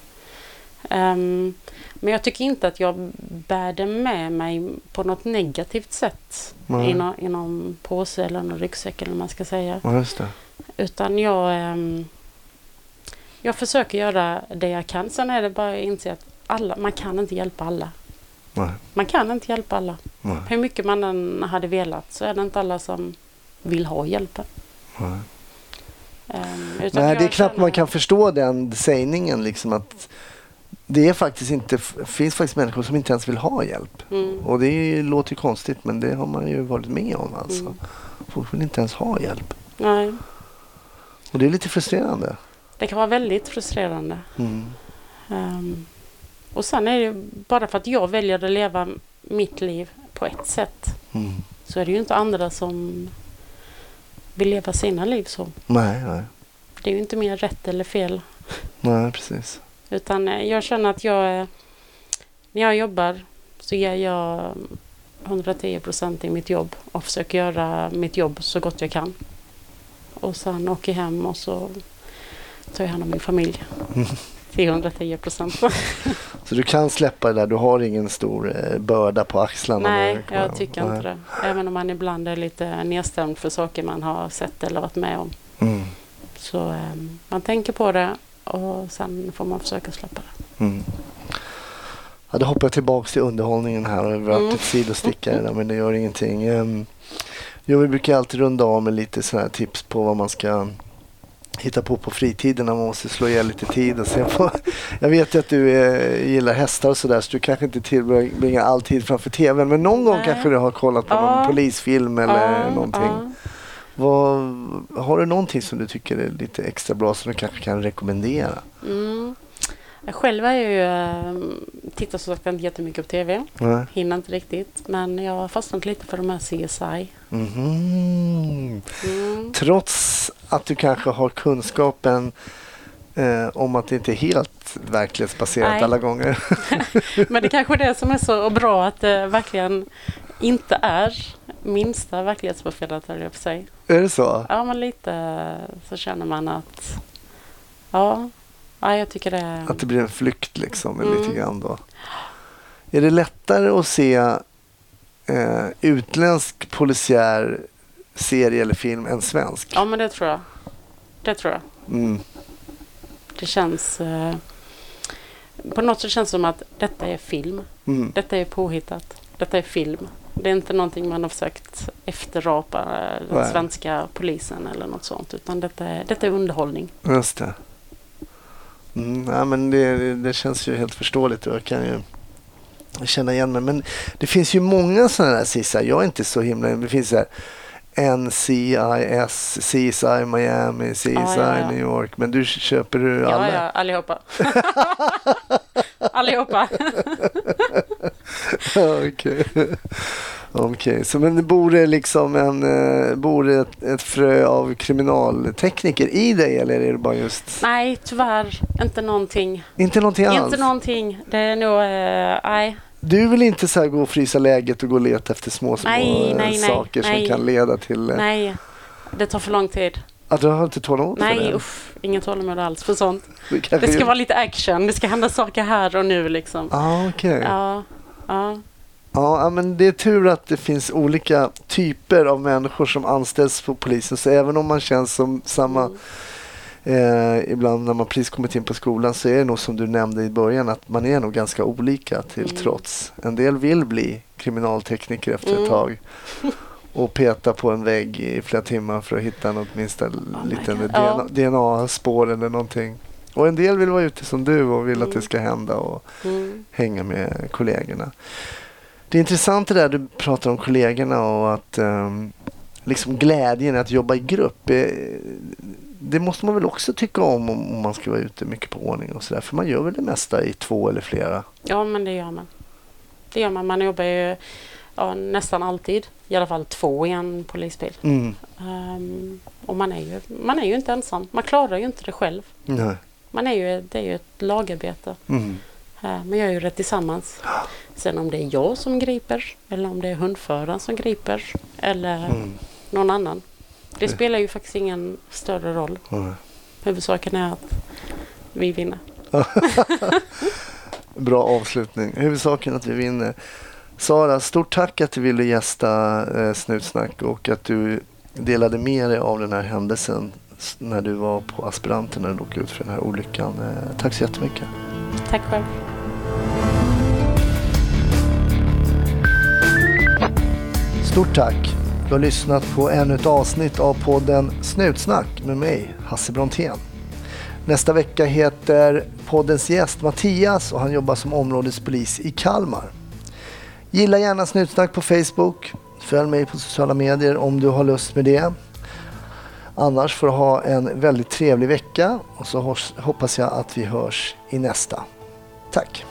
C: Ehm, men jag tycker inte att jag bär det med mig på något negativt sätt.
A: Nej.
C: I, nå- i någon påse eller någon ryggsäck eller vad man ska säga.
A: Ja.
C: Utan jag, ehm, jag försöker göra det jag kan. Sen är det bara att inse att alla, man kan inte hjälpa alla.
A: Nej.
C: Man kan inte hjälpa alla.
A: Nej.
C: Hur mycket man än hade velat så är det inte alla som vill ha hjälpen.
A: Nej.
C: Utan
A: Nej, det är knappt
C: känner-
A: man kan förstå den sägningen. Liksom att det är faktiskt inte, finns faktiskt människor som inte ens vill ha hjälp.
C: Mm.
A: Och det låter ju konstigt men det har man ju varit med om alltså.
C: Mm.
A: Folk vill inte ens ha hjälp.
C: Nej,
A: Och det är lite frustrerande.
C: det kan vara väldigt frustrerande.
A: Mm.
C: Ehm, och sen är det ju bara för att jag väljer att leva mitt liv på ett sätt
A: Mm.
C: så är det ju inte andra som vill leva sina liv så.
A: Nej, nej.
C: Det är ju inte mer rätt eller fel.
A: Nej, precis.
C: Utan eh, jag känner att jag, eh, när jag jobbar så ger jag 110 procent i mitt jobb och försöker göra mitt jobb så gott jag kan. Och sen åker jag hem och så tar jag hand om min familj. Till 110 procent.
A: Så du kan släppa det där, du har ingen stor eh, börda på axlarna?
C: Nej, jag tycker
A: Nej.
C: inte det. Även om man ibland är lite nedstämd för saker man har sett eller varit med om.
A: Mm.
C: Så eh, man tänker på det och sen får man försöka släppa det.
A: Mm. Ja, då hoppar jag tillbaka till underhållningen här. Vi har varit
C: Mm.
A: ett sidostickare där, men det gör ingenting. Um, jo, vi brukar alltid runda av med lite sådana här tips på vad man ska hitta på på fritiden när man måste slå ihjäl lite tid. Och se på. Jag vet ju att du eh, gillar hästar och sådär så du kanske inte tillbringar all tid framför tvn. Men någon gång
C: Nej.
A: kanske du har kollat på
C: Ja.
A: någon polisfilm eller
C: Ja,
A: någonting.
C: ja.
A: Vad, har du någonting som du tycker är lite extra bra som du kanske kan rekommendera?
C: Mm. Jag själv är ju, äh, tittar som sagt inte jättemycket på TV.
A: Nej.
C: Hinner inte riktigt. Men jag har fastnat lite för de här CSI.
A: Mhm.
C: Mm.
A: Trots att du kanske har kunskapen eh, om att det inte är helt verklighetsbaserat
C: Nej.
A: alla gånger.
C: Men det kanske är det som är så bra att det verkligen inte är minsta verklighetsbaserat höll jag på sig.
A: är det så?
C: Ja, men lite så känner man att ja, ja jag tycker det.
A: Att det blir en flykt liksom
C: Mm.
A: lite grann då. Är det lättare att se eh, utländsk polisiär serie eller film än svensk?
C: Ja, men det tror jag. Det tror jag.
A: Mm.
C: Det känns... Eh, på något sätt känns det som att detta är film.
A: Mm.
C: Detta är påhittat. Detta är film. Det är inte någonting man har försökt efterrapa eh, den
A: Nej.
C: svenska polisen eller något sånt. Utan detta är, detta är underhållning.
A: Just det. Mm, ja, men det, det känns ju helt förståeligt och jag kan ju känna igen mig. Men det finns ju många sådana där CSI. Jag är inte så himla... Det finns så här NCIS, CSI Miami, CSI
C: Ja, ja, ja.
A: New York. Men du köper du
C: Ja,
A: alla?
C: ja, allihopa. allihopa.
A: Okej. Okej, så men bor det liksom en, eh, bor ett, ett frö av kriminaltekniker i dig eller är det bara just,
C: Nej, tyvärr inte någonting.
A: inte någonting alls?
C: Inte någonting. Det är nog... Eh, nej.
A: Du vill inte så gå och frysa läget och gå och leta efter små, små
C: Nej,
A: eh,
C: nej,
A: saker
C: nej.
A: som kan leda till
C: Nej. Det tar för lång tid.
A: att du har inte tålamod för
C: Nej,
A: det?
C: uff. Ingen tålamod alls för sånt.
A: Det,
C: Det ska
A: är-
C: vara lite action. Det ska hända saker här och nu liksom.
A: Ah, okej. Ja.
C: Ja. Ja.
A: men det är tur att det finns olika typer av människor som anställs på polisen. Så även om man känns som samma
C: Mm.
A: eh, ibland när man precis kommit in på skolan så är det nog som du nämnde i början att man är nog ganska olika till
C: Mm.
A: trots. En del vill bli kriminaltekniker efter ett
C: Mm.
A: tag och peta på en vägg i flera timmar för att hitta något minsta
C: Oh
A: liten
C: God.
A: DNA, DNA-spår eller någonting. Och en del vill vara ute som du och vill att det
C: Mm.
A: ska hända och
C: Mm.
A: hänga med kollegorna. Det är intressant det där du pratar om kollegorna och att ehm, liksom glädjen att jobba i grupp. Eh, det måste man väl också tycka om om man ska vara ute mycket på ordning och sådär. För man gör väl det mesta i två eller flera.
C: Ja, men det gör man. Det gör man. Man jobbar ju ja, nästan alltid. I alla fall två i en polisbil.
A: Mm.
C: Ehm, och man är, ju, man är ju inte ensam. Man klarar ju inte det själv.
A: Nej.
C: Man är ju, det är ju ett lagarbete.
A: Mm.
C: Uh, man gör ju det tillsammans. Sen om det är jag som griper eller om det är hundföraren som griper eller
A: Mm.
C: någon annan. Det spelar ju faktiskt ingen större roll.
A: Nej.
C: Huvudsaken är att vi vinner.
A: Bra avslutning. Huvudsaken att vi vinner. Sara, stort tack att du ville gästa eh, Snutsnack och att du delade med dig av den här händelsen när du var på aspiranten när du råkade ut för den här olyckan. Eh, tack så jättemycket.
C: Tack själv.
A: Stort tack. Du har lyssnat på ännu ett avsnitt av podden Snutsnack med mig, Hasse Brontén. Nästa vecka heter poddens gäst Mattias och han jobbar som områdespolis i Kalmar. Gilla gärna Snutsnack på Facebook. Följ mig på sociala medier om du har lust med det. Annars får du ha en väldigt trevlig vecka och så hoppas jag att vi hörs i nästa. Tack!